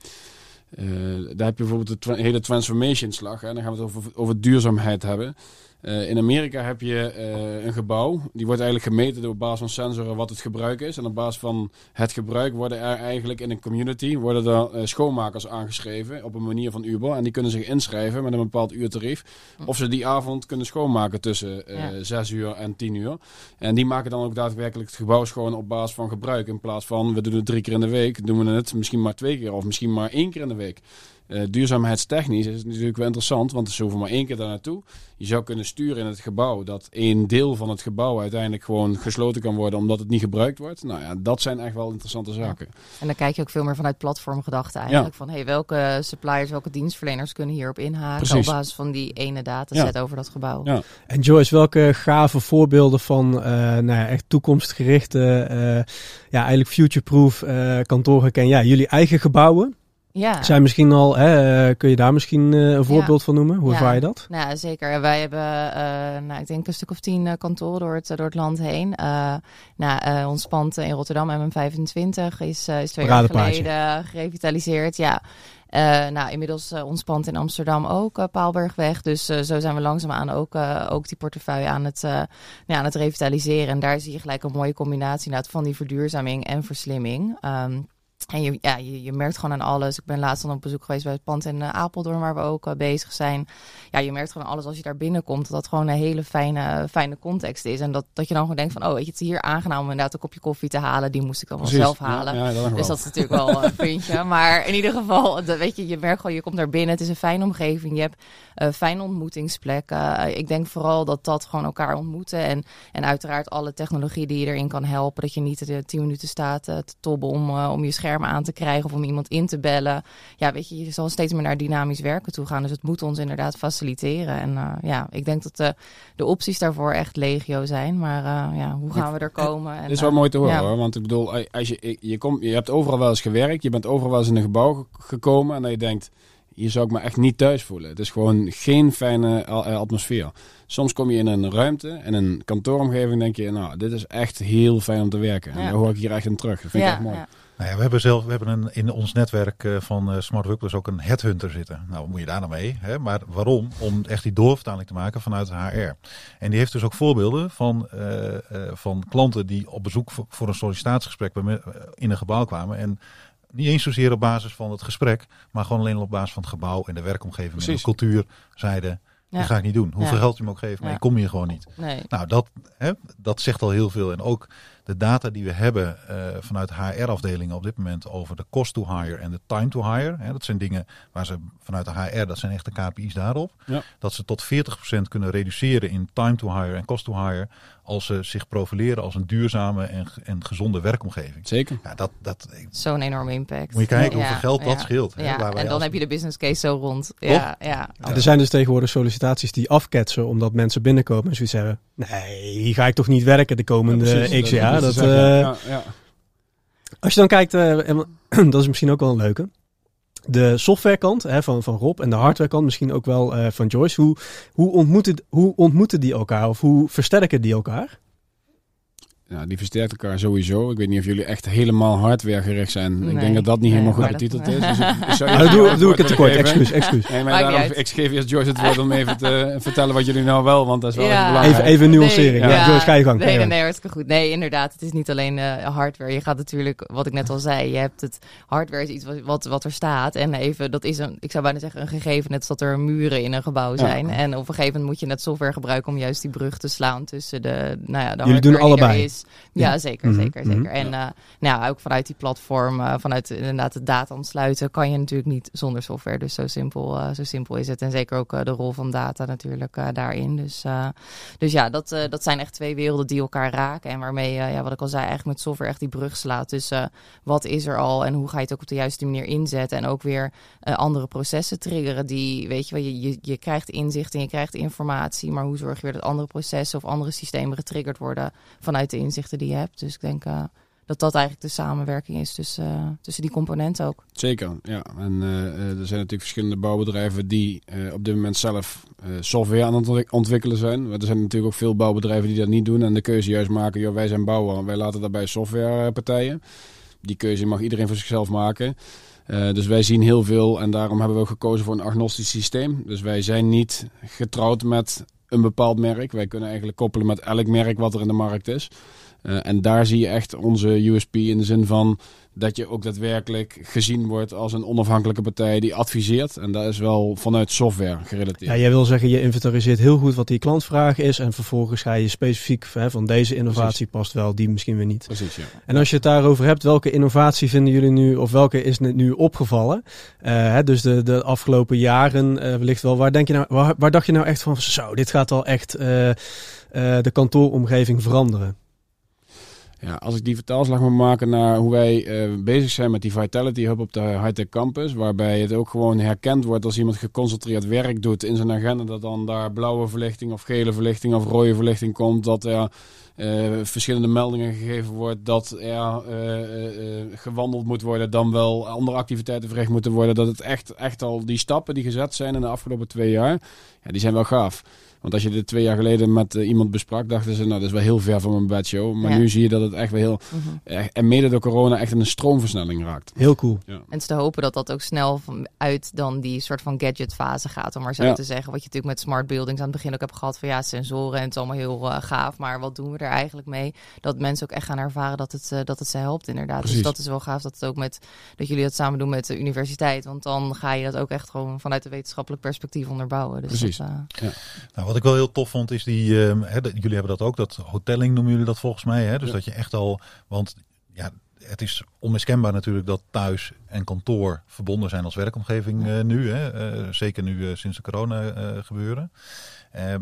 [SPEAKER 4] daar heb je bijvoorbeeld de hele transformation slag. En dan gaan we het over, over duurzaamheid hebben. Uh, in Amerika heb je uh, een gebouw. Die wordt eigenlijk gemeten door basis van sensoren wat het gebruik is. En op basis van het gebruik worden er eigenlijk in een community worden er, uh, schoonmakers aangeschreven op een manier van Uber. En die kunnen zich inschrijven met een bepaald uurtarief. Of ze die avond kunnen schoonmaken tussen ja. 6 uur en 10 uur. En die maken dan ook daadwerkelijk het gebouw schoon op basis van gebruik. In plaats van we doen het drie keer in de week, doen we het misschien maar twee keer of misschien maar één keer in de week. Uh, duurzaamheidstechnisch is het natuurlijk wel interessant, want ze hoeven maar één keer daar naartoe. Je zou kunnen sturen in het gebouw dat één deel van het gebouw uiteindelijk gewoon gesloten kan worden omdat het niet gebruikt wordt. Nou ja, dat zijn echt wel interessante zaken.
[SPEAKER 3] En dan kijk je ook veel meer vanuit platformgedachten eigenlijk. Van hey, welke suppliers, welke dienstverleners kunnen hierop inhaken Precies. op basis van die ene dataset ja. over dat gebouw.
[SPEAKER 1] Ja. En Joyce, welke gave voorbeelden van uh, nou ja, echt toekomstgerichte, uh, ja, eigenlijk future-proof kantoren ken jij? Jullie eigen gebouwen?
[SPEAKER 3] Ja.
[SPEAKER 1] Zijn misschien al, hè, eh, kun je daar misschien uh, een voorbeeld van noemen? Hoe ja. ervaar je dat?
[SPEAKER 3] Nou, zeker. Wij hebben, uh, nou, ik denk een stuk of tien uh, kantoren door het, door het land heen. nou, ons pand in Rotterdam, MM25, is, is twee jaar geleden gerevitaliseerd. Ja. nou, inmiddels ons pand in Amsterdam ook, Paalbergweg. Dus zo zijn we langzaamaan ook, ook die portefeuille aan het, ja, aan het revitaliseren. En daar zie je gelijk een mooie combinatie van die verduurzaming en verslimming. Um, en je, ja, je, je, merkt gewoon aan alles. Ik ben laatst dan op bezoek geweest bij het pand in uh, Apeldoorn, waar we ook uh, bezig zijn. Ja, je merkt gewoon alles als je daar binnenkomt, dat dat gewoon een hele fijne, fijne context is. En dat, dat je dan gewoon denkt van, oh, weet je, het is hier aangenaam om inderdaad een kopje koffie te halen. Die moest ik dan wel zelf halen. Ja, ja, dat dus dat is natuurlijk wel een <laughs> puntje. Maar in ieder geval, dat, weet je, je merkt gewoon, je komt daar binnen. Het is een fijne omgeving. Je hebt uh, fijne ontmoetingsplekken. ik denk vooral dat dat gewoon elkaar ontmoeten. En, en uiteraard alle technologie die je erin kan helpen. Dat je niet de tien minuten staat te tobben om, om je scherm aan te krijgen of om iemand in te bellen. Ja, weet je, je zal steeds meer naar dynamisch werken toe gaan. Dus het moet ons inderdaad faciliteren. En uh, ja, ik denk dat de, de opties daarvoor echt legio zijn. Maar uh, ja, hoe gaan we er komen?
[SPEAKER 4] Het is wel mooi te horen ja. hoor. Want ik bedoel, als je, je, komt, je hebt overal wel eens gewerkt. Je bent overal wel eens in een gebouw gekomen. En dan je denkt, hier zou ik me echt niet thuis voelen. Het is gewoon geen fijne atmosfeer. Soms kom je in een ruimte, in een kantooromgeving, denk je, nou, dit is echt heel fijn om te werken. En ja. daar hoor ik hier echt in terug. Dat vind ik echt mooi. Ja.
[SPEAKER 2] Nou ja, we hebben zelf we hebben een, in ons netwerk uh, van uh, Smart Workplace ook een headhunter zitten. Nou, wat moet je daar nou mee? Hè? Maar waarom? Om echt die doorvertaling te maken vanuit de HR. En die heeft dus ook voorbeelden van, uh, van klanten die op bezoek voor, voor een sollicitatiegesprek bij me, in een gebouw kwamen. En niet eens zozeer op basis van het gesprek, maar gewoon alleen op basis van het gebouw en de werkomgeving Precies. en de cultuur zeiden. Ja. Dat ga ik niet doen. Hoeveel ja. geld je me ook geeft, maar ja. ik kom hier gewoon niet.
[SPEAKER 3] Nee.
[SPEAKER 2] Nou, dat, hè, dat zegt al heel veel. En ook de data die we hebben uh, vanuit HR-afdelingen op dit moment over de cost to hire en de time to hire. Hè, dat zijn dingen waar ze vanuit de HR, dat zijn echte KPI's daarop.
[SPEAKER 4] Ja.
[SPEAKER 2] Dat ze tot 40% kunnen reduceren in time to hire en cost to hire. Als ze zich profileren als een duurzame en, en gezonde werkomgeving.
[SPEAKER 4] Zeker.
[SPEAKER 2] Ja, dat, dat,
[SPEAKER 3] Zo'n enorme impact.
[SPEAKER 2] Moet je kijken hoeveel geld dat scheelt.
[SPEAKER 3] Hè, ja. en dan heb je de business case zo rond. Ja, ja.
[SPEAKER 1] Er zijn dus tegenwoordig sollicitaties die afketsen omdat mensen binnenkomen en zoiets zeggen. Nee, hier ga ik toch niet werken de komende x jaar. Dat, dat, uh, ja. Als je dan kijkt, uh, <clears throat> dat is misschien ook wel een leuke. De softwarekant van, van Rob en de hardwarekant misschien ook wel uh, van Joyce. Hoe, hoe, ontmoeten, hoe ontmoeten die elkaar of hoe versterken die elkaar?
[SPEAKER 4] Ja, die versterkt elkaar sowieso. Ik weet niet of jullie echt helemaal hardware gericht zijn. Nee, ik denk dat dat niet nee, helemaal goed betiteld is. Dus ik, <laughs>
[SPEAKER 1] nou, doe, doe ik het tekort. Excuus, excuus.
[SPEAKER 4] Nee, maar daarom, ik geef eerst Joyce het woord om even te <laughs> vertellen wat jullie nou wel, want dat is wel ja.
[SPEAKER 1] belangrijk. Even, even nuancering. Nee, ja. Joyce, ga je gang.
[SPEAKER 3] Nee, nee, nee, hartstikke goed. Nee, inderdaad. Het is niet alleen uh, hardware. Je gaat natuurlijk, wat ik net al zei, je hebt het hardware is iets wat, wat, wat er staat. En even, dat is een, ik zou bijna zeggen, een gegeven. Net als dat er muren in een gebouw zijn. En op een gegeven moment moet je net software gebruiken om juist die brug te slaan tussen de, nou ja, de
[SPEAKER 1] Jullie doen allebei.
[SPEAKER 3] Is, Ja, zeker,
[SPEAKER 1] Mhm,
[SPEAKER 3] zeker,
[SPEAKER 1] mhm.
[SPEAKER 3] zeker. En eh, nou, ook vanuit die platform, eh, vanuit inderdaad de data ontsluiten, kan je natuurlijk niet zonder software. Dus zo simpel, eh, zo simpel is het. En zeker ook de rol van data natuurlijk daarin. Dus, dus ja, dat, dat zijn echt twee werelden die elkaar raken. En waarmee, ja, wat ik al zei, eigenlijk met software echt die brug slaat tussen wat is er al en hoe ga je het ook op de juiste manier inzetten. En ook weer andere processen triggeren die, weet je wel, je, je, je krijgt inzicht en je krijgt informatie. Maar hoe zorg je weer dat andere processen of andere systemen getriggerd worden vanuit de inzichten die je hebt. Dus ik denk eh, dat dat eigenlijk de samenwerking is tussen, eh, tussen die componenten ook.
[SPEAKER 4] Zeker, ja. En eh, er zijn natuurlijk verschillende bouwbedrijven die op dit moment zelf software aan het ontwik- ontwikkelen zijn. Maar er zijn natuurlijk ook veel bouwbedrijven die dat niet doen en de keuze juist maken, joh, wij zijn bouwer, wij laten daarbij softwarepartijen. Die keuze mag iedereen voor zichzelf maken. Dus wij zien heel veel en daarom hebben we gekozen voor een agnostisch systeem. Dus wij zijn niet getrouwd met een bepaald merk. Wij kunnen eigenlijk koppelen met elk merk wat er in de markt is. Eh, en daar zie je echt onze USP in de zin van dat je ook daadwerkelijk gezien wordt als een onafhankelijke partij die adviseert. En dat is wel vanuit software gerelateerd.
[SPEAKER 1] Ja, jij wil zeggen, je inventariseert heel goed wat die klantvraag is. En vervolgens ga je specifiek hè, van deze innovatie past wel, die misschien weer niet.
[SPEAKER 4] Precies, ja.
[SPEAKER 1] En als je het daarover hebt, welke innovatie vinden jullie nu, of welke is net nu opgevallen? Eh, hè, dus de, de afgelopen jaren eh, wellicht wel. Waar, denk je nou, waar, waar dacht je nou echt van, zo, dit gaat al echt eh, de kantooromgeving veranderen?
[SPEAKER 4] Ja, als ik die vertaalslag moet maken naar hoe wij eh, bezig zijn met die Vitality Hub op de Hightech Campus, waarbij het ook gewoon herkend wordt als iemand geconcentreerd werk doet in zijn agenda, dat dan daar blauwe verlichting of gele verlichting of rode verlichting komt, dat er eh, verschillende meldingen gegeven wordt, dat er eh, gewandeld moet worden, dan wel andere activiteiten verricht moeten worden, dat het echt, echt al die stappen die gezet zijn in de afgelopen twee jaar, ja, die zijn wel gaaf. Want als je dit twee jaar geleden met eh, iemand besprak, dachten ze, nou, dat is wel heel ver van mijn bedshow. Maar
[SPEAKER 3] Ja.
[SPEAKER 4] nu zie je dat het echt wel heel,
[SPEAKER 3] Mhm.
[SPEAKER 4] echt- en mede door corona, echt in een stroomversnelling raakt.
[SPEAKER 1] Heel cool.
[SPEAKER 4] Ja.
[SPEAKER 3] En het is te hopen dat dat ook snel van- uit dan die soort van gadget-fase gaat, om maar zo
[SPEAKER 4] Ja.
[SPEAKER 3] te zeggen. Wat je natuurlijk met smart buildings aan het begin ook hebt gehad van ja, sensoren en het is allemaal heel eh, gaaf, maar wat doen we er eigenlijk mee? Dat mensen ook echt gaan ervaren dat het, eh, dat het ze helpt inderdaad.
[SPEAKER 4] Precies.
[SPEAKER 3] Dus dat is wel gaaf dat het ook met, dat jullie dat samen doen met de universiteit, want dan ga je dat ook echt gewoon vanuit een wetenschappelijk perspectief onderbouwen. Dus
[SPEAKER 4] Precies.
[SPEAKER 3] Dat, eh,
[SPEAKER 2] Nou, wat ik wel heel tof vond is die, ehm, hè, jullie hebben dat ook, dat hotelling noemen jullie dat volgens mij. Hè? Dus
[SPEAKER 4] Ja.
[SPEAKER 2] dat je echt al, want ja, het is onmiskenbaar natuurlijk dat thuis en kantoor verbonden zijn als werkomgeving eh, nu. Hè? Eh, zeker nu eh, sinds de corona gebeuren.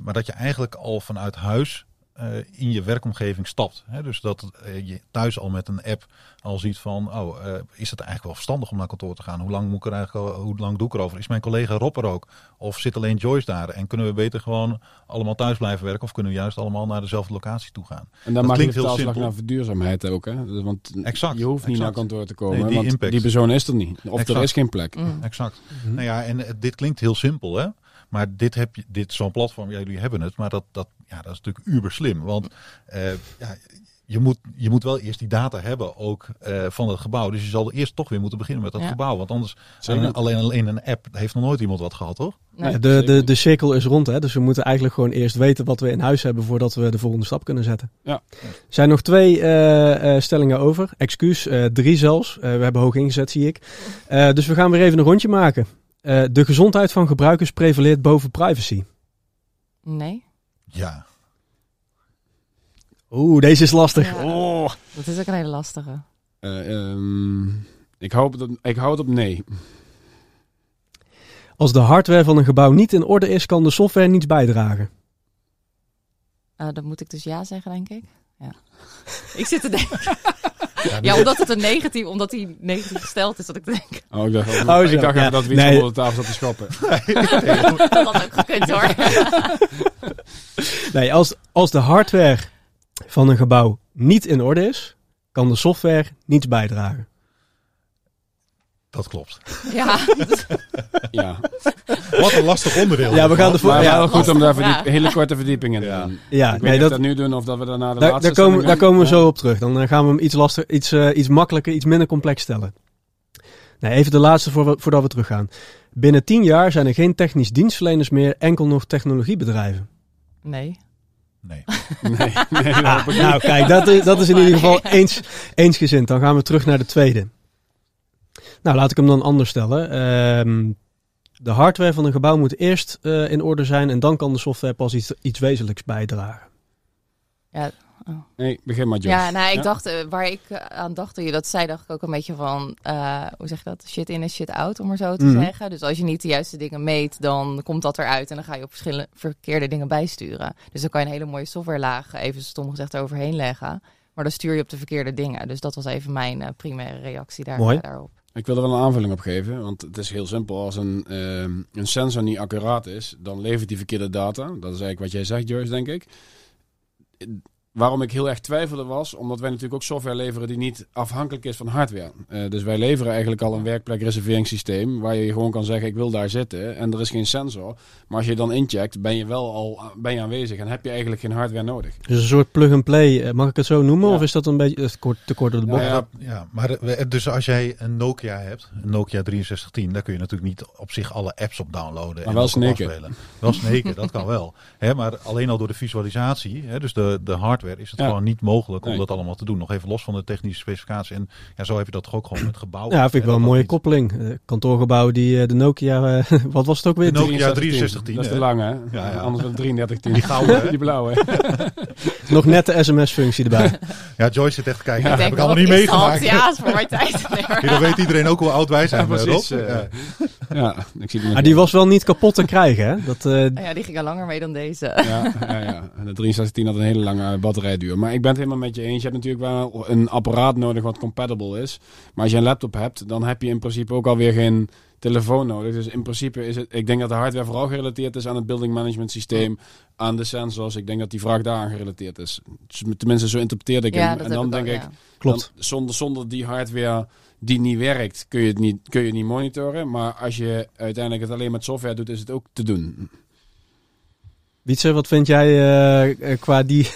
[SPEAKER 2] Maar dat je eigenlijk al vanuit huis eh, in je werkomgeving stapt. Hè? Dus dat eh, je thuis al met een app al ziet van, oh, eh, is het eigenlijk wel verstandig om naar kantoor te gaan? Hoe lang, moet ik er eigenlijk, hoe lang doe ik erover? Is mijn collega Rob er ook? Of zit alleen Joyce daar? En kunnen we beter gewoon allemaal thuis blijven werken? Of kunnen we juist allemaal naar dezelfde locatie toe gaan?
[SPEAKER 4] En dan
[SPEAKER 2] Dat
[SPEAKER 4] maak je de
[SPEAKER 2] heel simpel.
[SPEAKER 4] naar verduurzaamheid ook. Hè? Dus, Want
[SPEAKER 2] Exact,
[SPEAKER 4] je hoeft niet
[SPEAKER 2] exact.
[SPEAKER 4] naar kantoor te komen,
[SPEAKER 2] Nee, die
[SPEAKER 4] want
[SPEAKER 2] impact.
[SPEAKER 4] die persoon is er niet. Of er is geen plek.
[SPEAKER 3] mm.
[SPEAKER 2] Exact.
[SPEAKER 1] Mhm.
[SPEAKER 2] Nou ja, en dit klinkt heel simpel, hè? Maar dit heb je, dit zo'n platform, ja, jullie hebben het, maar dat, dat, ja, dat is natuurlijk uber slim. Want eh, ja, je, moet, je moet wel eerst die data hebben ook eh, van het gebouw. Dus je zal eerst toch weer moeten beginnen met dat
[SPEAKER 3] Ja.
[SPEAKER 2] gebouw. Want anders, alleen, alleen een app, heeft nog nooit iemand wat gehad, toch?
[SPEAKER 3] Nee.
[SPEAKER 1] De, de, de cirkel is rond, hè? dus we moeten eigenlijk gewoon eerst weten wat we in huis hebben voordat we de volgende stap kunnen zetten.
[SPEAKER 4] Ja.
[SPEAKER 1] Er zijn nog twee eh, eh, stellingen over. Excuus, eh, drie zelfs. Eh, we hebben hoog ingezet, zie ik. Eh, dus we gaan weer even een rondje maken. Eh, de gezondheid van gebruikers prevaleert boven privacy.
[SPEAKER 3] Nee,
[SPEAKER 2] Ja.
[SPEAKER 1] Oeh, deze is lastig.
[SPEAKER 3] Ja.
[SPEAKER 1] Oh.
[SPEAKER 3] dat is ook een hele lastige.
[SPEAKER 4] Eh, ehm, ik, hoop dat, ik hou het op nee.
[SPEAKER 1] Als de hardware van een gebouw niet in orde is, kan de software niets bijdragen.
[SPEAKER 3] Eh dan moet ik dus ja zeggen, denk ik. Ja. <laughs> ik zit te denken.
[SPEAKER 2] Ja,
[SPEAKER 3] Ja, omdat het een negatief, omdat hij negatief gesteld is, dat ik denk.
[SPEAKER 4] Oh, ik dacht,
[SPEAKER 1] Oh,
[SPEAKER 4] ik dacht
[SPEAKER 1] Ja.
[SPEAKER 4] even dat we iets
[SPEAKER 1] Nee.
[SPEAKER 4] onder de tafel zat te schoppen. <laughs>
[SPEAKER 3] dat had ook gekund hoor.
[SPEAKER 1] Nee, als, als de hardware van een gebouw niet in orde is, kan de software niets bijdragen.
[SPEAKER 2] Dat klopt.
[SPEAKER 3] ja, <laughs>
[SPEAKER 4] Ja,
[SPEAKER 2] Wat een lastig onderdeel.
[SPEAKER 1] Ja, we gaan ervoor.
[SPEAKER 4] maar
[SPEAKER 1] Ja,
[SPEAKER 4] wel goed om daar verdiep- hele korte verdiepingen te
[SPEAKER 2] Ja.
[SPEAKER 4] doen.
[SPEAKER 1] ja
[SPEAKER 4] ik weet
[SPEAKER 1] nee,
[SPEAKER 4] niet
[SPEAKER 1] dat,
[SPEAKER 4] dat nu doen of dat we daarna de
[SPEAKER 1] daar,
[SPEAKER 4] laatste
[SPEAKER 1] daar, komen, daar komen we
[SPEAKER 4] Ja.
[SPEAKER 1] zo op terug. Dan eh, gaan we hem iets, lastig, iets, eh, iets makkelijker, iets minder complex stellen. Nee, even de laatste voor we, voordat we teruggaan. Binnen tien jaar zijn er geen technisch dienstverleners meer, enkel nog technologiebedrijven.
[SPEAKER 3] nee.
[SPEAKER 2] Nee. <laughs>
[SPEAKER 4] Nee, nee, ik niet.
[SPEAKER 1] Nou, kijk, dat is, dat is in <laughs> ieder geval eens, eensgezind. Dan gaan we terug naar de tweede. Nou, laat ik hem dan anders stellen. Ehm, de hardware van een gebouw moet eerst eh, in orde zijn en dan kan de software pas iets, iets wezenlijks bijdragen.
[SPEAKER 3] Oh.
[SPEAKER 4] Nee, begin maar.
[SPEAKER 3] Ja, nou, ik
[SPEAKER 4] Ja?
[SPEAKER 3] dacht, eh, waar ik eh, aan dacht toen je dat zei, dacht ik ook een beetje van, eh, hoe zeg je dat? Shit in en shit out, om maar zo te
[SPEAKER 1] Mhm.
[SPEAKER 3] zeggen. Dus als je niet de juiste dingen meet, dan komt dat eruit en dan ga je op verschillende verkeerde dingen bijsturen. Dus dan kan je een hele mooie softwarelaag, even stom gezegd, overheen leggen. Maar dan stuur je op de verkeerde dingen. Dus dat was even mijn primaire reactie daar,
[SPEAKER 1] Mooi.
[SPEAKER 3] daarop.
[SPEAKER 4] Ik wil er wel een aanvulling op geven, want het is heel simpel. Als een, ehm, een sensor niet accuraat is, dan levert die verkeerde data. Dat is eigenlijk wat jij zegt, Joyce, denk ik. Waarom ik heel erg twijfelde was, omdat wij natuurlijk ook software leveren die niet afhankelijk is van hardware. Eh, dus wij leveren eigenlijk al een werkplekreserveringssysteem waar je gewoon kan zeggen ik wil daar zitten en er is geen sensor. Maar als je dan incheckt, ben je wel al ben je aanwezig en heb je eigenlijk geen hardware nodig.
[SPEAKER 1] Dus een soort plug-and-play, eh, mag ik het zo noemen?
[SPEAKER 4] Ja.
[SPEAKER 1] Of is dat een beetje kort, te kort door de bocht?
[SPEAKER 4] ja,
[SPEAKER 2] Ja, ja, maar eh, dus als jij een Nokia hebt, een Nokia 6310, daar kun je natuurlijk niet op zich alle apps op downloaden.
[SPEAKER 4] Maar wel snaken.
[SPEAKER 2] afspelen. Wel snaken, dat kan wel. Hè, maar alleen al door de visualisatie, hè, dus de, de hardware, is het
[SPEAKER 4] Ja.
[SPEAKER 2] gewoon niet mogelijk om
[SPEAKER 4] Nee.
[SPEAKER 2] dat allemaal te doen. Nog even los van de technische specificatie. En ja, zo heb je dat toch ook gewoon met gebouwen.
[SPEAKER 1] Ja, vind ik wel een mooie
[SPEAKER 2] niet-
[SPEAKER 1] koppeling. Eh, kantoorgebouw die eh, de Nokia, eh, <laughs> wat was het ook weer?
[SPEAKER 2] De Nokia
[SPEAKER 4] 6310.
[SPEAKER 2] 6310,
[SPEAKER 4] Dat is te
[SPEAKER 2] hè?
[SPEAKER 4] lang, hè?
[SPEAKER 2] Ja, ja.
[SPEAKER 4] Anders dan 3310.
[SPEAKER 2] Die gouden? <laughs>
[SPEAKER 4] Die blauwe. <laughs>
[SPEAKER 1] Nog net de sms-functie erbij.
[SPEAKER 2] Ja, Joyce zit echt te kijken.
[SPEAKER 4] Ja,
[SPEAKER 2] dat
[SPEAKER 3] Ik
[SPEAKER 2] heb ik allemaal niet meegemaakt.
[SPEAKER 3] Ja, is voor mijn tijd.
[SPEAKER 2] Dan weet iedereen ook hoe oud wij zijn.
[SPEAKER 4] Ja, precies,
[SPEAKER 2] Rob.
[SPEAKER 4] eh.
[SPEAKER 2] Ja.
[SPEAKER 4] Ja, ik zie nog
[SPEAKER 1] Maar die was wel niet kapot te krijgen, hè? Dat, eh,
[SPEAKER 3] Ja, die ging al langer mee dan deze.
[SPEAKER 4] Ja, ja, ja. En de 6310 had een hele lange batterijduur. Maar ik ben het helemaal met je eens. Je hebt natuurlijk wel een apparaat nodig wat compatible is. Maar als je een laptop hebt, dan heb je in principe ook alweer geen telefoon nodig. Dus in principe is het... Ik denk dat de hardware vooral gerelateerd is aan het building management systeem. Aan de sensors. Ik denk dat die vraag daaraan gerelateerd is. Tenminste, zo interpreteerde ik
[SPEAKER 3] Ja,
[SPEAKER 4] hem.
[SPEAKER 3] dat
[SPEAKER 4] En
[SPEAKER 3] heb
[SPEAKER 4] dan
[SPEAKER 3] ik
[SPEAKER 4] denk
[SPEAKER 3] ook,
[SPEAKER 4] ik...
[SPEAKER 3] ja.
[SPEAKER 1] klopt.
[SPEAKER 4] Dan, zonder, zonder die hardware die niet werkt, kun je het niet, kun je het niet monitoren. Maar als je uiteindelijk het alleen met software doet, is het ook te doen.
[SPEAKER 1] Wietse, wat vind jij eh, eh, qua die... <laughs>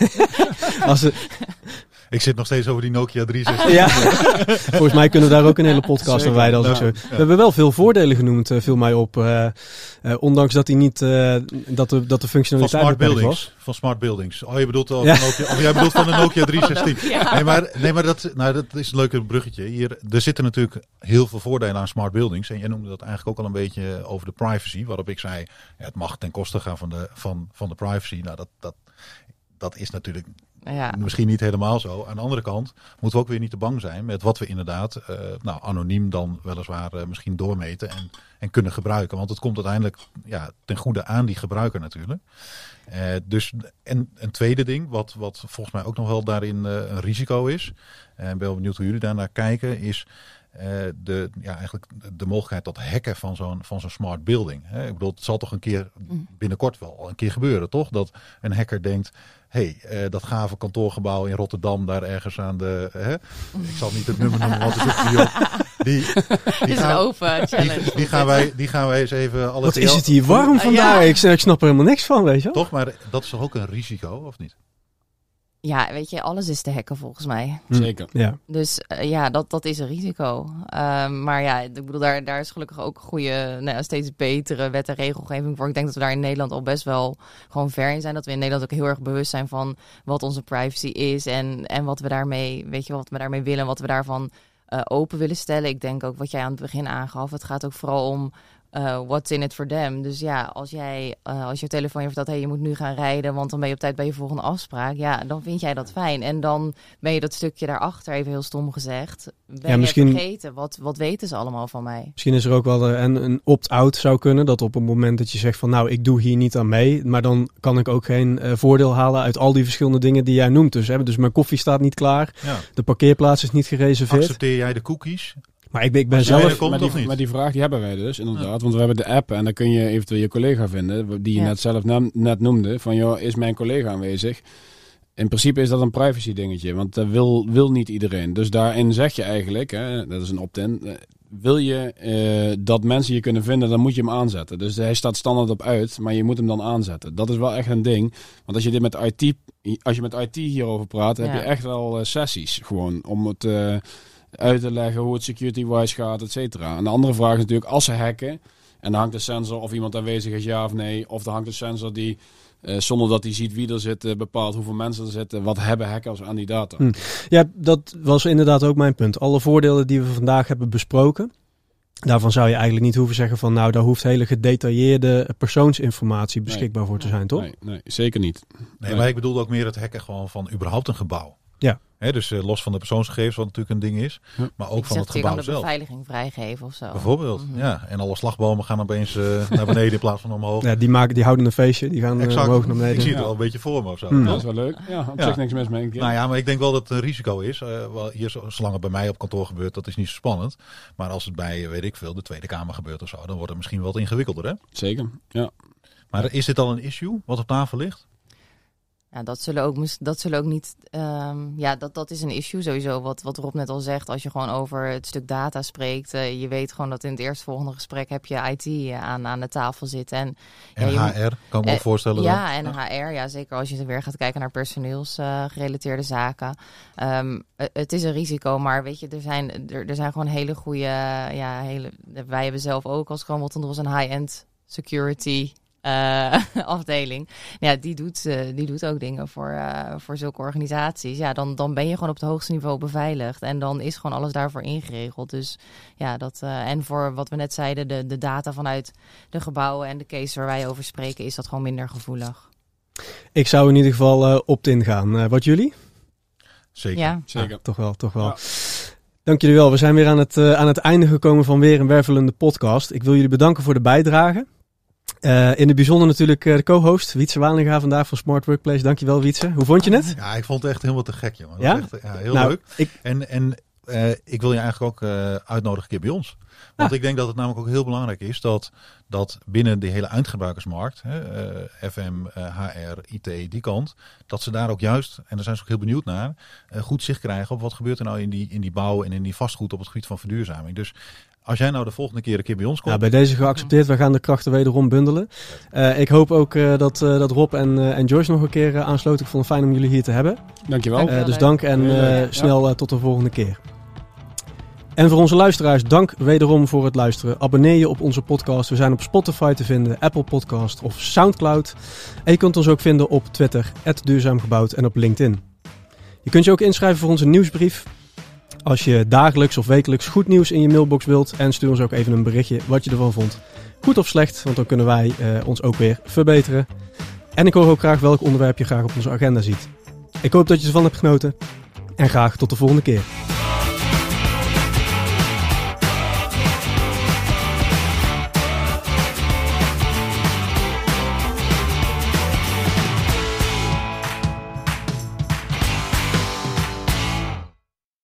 [SPEAKER 1] <laughs> Als het,
[SPEAKER 2] Ik zit nog steeds over die Nokia 360.
[SPEAKER 1] ja, <laughs> volgens mij kunnen we daar ook een hele podcast aan wijden. Als
[SPEAKER 2] Ja.
[SPEAKER 1] We hebben wel veel voordelen genoemd, eh, viel mij op. eh, eh, ondanks dat, hij niet, eh, dat, de, dat de
[SPEAKER 2] Van
[SPEAKER 1] functionaliteit
[SPEAKER 2] smart
[SPEAKER 1] beperkt
[SPEAKER 2] buildings.
[SPEAKER 1] was.
[SPEAKER 2] Van smart buildings. Oh, je bedoelt, al
[SPEAKER 1] Ja.
[SPEAKER 2] van Nokia, of jij bedoelt van de Nokia 316.
[SPEAKER 3] Ja. <laughs>
[SPEAKER 2] Nee, maar, nee, maar dat, nou, dat is een leuke bruggetje. Hier, er zitten natuurlijk heel veel voordelen aan smart buildings. En jij noemde dat eigenlijk ook al een beetje over de privacy. Waarop ik zei, ja, het mag ten koste gaan van de, van, van de privacy. Nou, dat, dat, dat is natuurlijk
[SPEAKER 3] Ja.
[SPEAKER 2] misschien niet helemaal zo. Aan de andere kant moeten we ook weer niet te bang zijn met wat we inderdaad, eh, nou, anoniem dan weliswaar eh, misschien doormeten en, en kunnen gebruiken. Want het komt uiteindelijk ja, ten goede aan die gebruiker natuurlijk. Eh, dus en een tweede ding, wat, wat volgens mij ook nog wel daarin een risico is. En ben wel benieuwd hoe jullie daar naar kijken, is de, ja, eigenlijk de mogelijkheid tot hacken van zo'n van zo'n smart building. Hè? Ik bedoel, het zal toch een keer binnenkort wel een keer gebeuren, toch? Dat een hacker denkt, hey, eh, dat gave kantoorgebouw in Rotterdam, daar ergens aan de, hè? ik zal niet het nummer noemen, want het die op. Die, <laughs> die,
[SPEAKER 3] is een
[SPEAKER 2] gaan,
[SPEAKER 3] open challenge.
[SPEAKER 2] die, die, gaan wij, die gaan wij eens even alle
[SPEAKER 1] Wat is het hier warm vandaag?
[SPEAKER 3] ja.
[SPEAKER 1] Ik, ik snap er helemaal niks van, weet je wel?
[SPEAKER 2] Toch, maar dat is toch ook een risico, of niet?
[SPEAKER 3] Ja, weet je, alles is te hacken volgens mij.
[SPEAKER 1] Hm.
[SPEAKER 4] Zeker.
[SPEAKER 1] Ja.
[SPEAKER 3] Dus eh, ja, dat, dat is een risico. Ehm, maar ja, ik bedoel, daar, daar is gelukkig ook goede, nou, ja, steeds betere wet en regelgeving voor. Ik denk dat we daar in Nederland al best wel gewoon ver in zijn. Dat we in Nederland ook heel erg bewust zijn van wat onze privacy is en, en wat we daarmee, weet je, wat we daarmee willen en wat we daarvan eh, open willen stellen. Ik denk ook wat jij aan het begin aangaf. Het gaat ook vooral om eh what's in it for them. Dus ja, als jij eh, als je telefoon je vertelt, hey, je moet nu gaan rijden, want dan ben je op tijd bij je volgende afspraak. Ja, dan vind jij dat fijn. En dan ben je dat stukje daarachter, even heel stom gezegd, ben
[SPEAKER 1] Ja,
[SPEAKER 3] je
[SPEAKER 1] misschien-
[SPEAKER 3] vergeten. Wat, wat weten ze allemaal van mij?
[SPEAKER 1] Misschien is er ook wel eh, een, een opt-out zou kunnen. Dat op het moment dat je zegt van nou, ik doe hier niet aan mee. Maar dan kan ik ook geen eh, voordeel halen uit al die verschillende dingen die jij noemt. Dus, hè, dus mijn koffie staat niet klaar.
[SPEAKER 2] Ja.
[SPEAKER 1] De parkeerplaats is niet gereserveerd.
[SPEAKER 2] Accepteer jij de cookies?
[SPEAKER 1] Maar ik ben, ik ben zelf...
[SPEAKER 2] komt
[SPEAKER 4] maar,
[SPEAKER 2] of
[SPEAKER 4] die,
[SPEAKER 2] niet?
[SPEAKER 4] maar die vraag die hebben wij dus, inderdaad. Want we hebben de app en dan kun je eventueel je collega vinden, die je
[SPEAKER 3] Ja.
[SPEAKER 4] net zelf nam- net noemde. Van, joh, is mijn collega aanwezig? In principe is dat een privacy dingetje, want dat wil, wil niet iedereen. Dus daarin zeg je eigenlijk, hè, dat is een opt-in, eh, wil je eh, dat mensen je kunnen vinden, dan moet je hem aanzetten. Dus hij staat standaard op uit, maar je moet hem dan aanzetten. Dat is wel echt een ding. Want als je dit met IT, als je met IT hierover praat, heb je echt wel eh, sessies gewoon om het eh, uit te leggen hoe het security-wise gaat, et cetera. En de andere vraag is natuurlijk, als ze hacken, en dan hangt de sensor of iemand aanwezig is, ja of nee, of dan hangt de sensor die, eh, zonder dat hij ziet wie er zit, eh, bepaalt hoeveel mensen er zitten, wat hebben hackers aan die data.
[SPEAKER 1] Hm. Ja, dat was inderdaad ook mijn punt. Alle voordelen die we vandaag hebben besproken. Daarvan zou je eigenlijk niet hoeven zeggen van nou, daar hoeft hele gedetailleerde persoonsinformatie beschikbaar voor te zijn, toch?
[SPEAKER 4] Nee, nee, zeker niet.
[SPEAKER 2] Nee, maar ik bedoelde ook meer het hacken gewoon van überhaupt een gebouw.
[SPEAKER 1] Ja.
[SPEAKER 2] Hè, dus eh, los van de persoonsgegevens, wat natuurlijk een ding is,
[SPEAKER 4] Ja.
[SPEAKER 2] maar ook
[SPEAKER 3] Ik
[SPEAKER 2] van
[SPEAKER 3] zeg,
[SPEAKER 2] het gebouw
[SPEAKER 3] de
[SPEAKER 2] zelf.
[SPEAKER 3] beveiliging vrijgeven of zo.
[SPEAKER 2] Bijvoorbeeld,
[SPEAKER 3] Mhm.
[SPEAKER 2] ja. En alle slagbomen gaan opeens eh, naar beneden in plaats van omhoog.
[SPEAKER 1] Ja, die, maken, die houden een feestje, die gaan eh,
[SPEAKER 2] exact.
[SPEAKER 1] omhoog naar beneden.
[SPEAKER 2] Ik zie het
[SPEAKER 4] Ja.
[SPEAKER 2] wel een beetje voor me of zo.
[SPEAKER 1] Hmm.
[SPEAKER 4] Dat is wel leuk. Ja, op
[SPEAKER 2] Ja.
[SPEAKER 4] zich niks mis mee. Een keer.
[SPEAKER 2] Nou ja, maar ik denk wel dat het een risico is. Eh, wel, hier, zo- zolang het bij mij op kantoor gebeurt, dat is niet zo spannend. Maar als het bij, weet ik veel, de Tweede Kamer gebeurt of zo, dan wordt het misschien wat ingewikkelder. Hè?
[SPEAKER 4] Zeker, ja.
[SPEAKER 2] Maar is dit al een issue wat op tafel ligt?
[SPEAKER 3] Ja, dat zullen ook, dat zullen ook niet. ehm, ja, dat, dat is een issue sowieso. Wat, wat Rob net al zegt. Als je gewoon over het stuk data spreekt. eh, je weet gewoon dat in het eerstvolgende gesprek heb je IT eh, aan, aan de tafel zitten. En,
[SPEAKER 2] En
[SPEAKER 3] Ja,
[SPEAKER 2] HR, kan ik me
[SPEAKER 3] Eh,
[SPEAKER 2] voorstellen. dan?
[SPEAKER 3] ja, en HR. Ja, zeker als je weer gaat kijken naar personeelsgerelateerde zaken. Ehm, eh, het is een risico, maar weet je, er zijn, er, er zijn gewoon hele goede. Ja, hele, wij hebben zelf ook als Cromwell Tondros een high-end security eh, <laughs> afdeling. Ja, die doet, eh, die doet ook dingen voor, eh, voor zulke organisaties. Ja, dan, dan ben je gewoon op het hoogste niveau beveiligd. En dan is gewoon alles daarvoor ingeregeld. Dus ja, dat. eh, en voor wat we net zeiden, de, de data vanuit de gebouwen en de case waar wij over spreken, is dat gewoon minder gevoelig.
[SPEAKER 1] Ik zou in ieder geval eh opt-in gaan. Eh, wat jullie?
[SPEAKER 2] Zeker.
[SPEAKER 3] Ja.
[SPEAKER 4] Zeker.
[SPEAKER 1] Ja, toch wel, toch wel.
[SPEAKER 4] Ja.
[SPEAKER 1] Dank jullie wel. We zijn weer aan het, aan het einde gekomen van weer een wervelende podcast. Ik wil jullie bedanken voor de bijdrage. Eh, in het bijzonder natuurlijk eh, de co-host Wietse Walinga vandaag van Smart Workplace. Dankjewel Wietse. Hoe vond je het?
[SPEAKER 2] Ja, ik vond het echt helemaal te gek, jongen. Dat
[SPEAKER 1] Ja?
[SPEAKER 2] Echt, ja, heel
[SPEAKER 1] Nou,
[SPEAKER 2] leuk.
[SPEAKER 1] ik-
[SPEAKER 2] En, en eh, ik wil je eigenlijk ook uitnodigen een keer bij ons. Want
[SPEAKER 1] Ah.
[SPEAKER 2] ik denk dat het namelijk ook heel belangrijk is dat, dat binnen die hele eindgebruikersmarkt, hè, FM, HR, IT, die kant, dat ze daar ook juist, en daar zijn ze ook heel benieuwd naar, goed zicht krijgen op wat gebeurt er nou in die, in die bouw en in die vastgoed op het gebied van verduurzaming. Dus als jij nou de volgende keer een keer bij ons komt,
[SPEAKER 1] Ja, bij deze geaccepteerd. We gaan de krachten wederom bundelen. Eh, ik hoop ook eh, dat, eh, dat Rob en, eh, en Joyce nog een keer aansloten. Ik vond het fijn om jullie hier te hebben.
[SPEAKER 4] Dankjewel.
[SPEAKER 3] Dank-
[SPEAKER 1] Eh, dus dank en eh, snel tot de volgende keer. En voor onze luisteraars, dank wederom voor het luisteren. Abonneer je op onze podcast. We zijn op Spotify te vinden, Apple Podcast of Soundcloud. En je kunt ons ook vinden op Twitter, duurzaamgebouwd en op LinkedIn. Je kunt je ook inschrijven voor onze nieuwsbrief. Als je dagelijks of wekelijks goed nieuws in je mailbox wilt. En stuur ons ook even een berichtje wat je ervan vond. Goed of slecht, want dan kunnen wij eh, ons ook weer verbeteren. En ik hoor ook graag welk onderwerp je graag op onze agenda ziet. Ik hoop dat je ervan hebt genoten. En graag tot de volgende keer.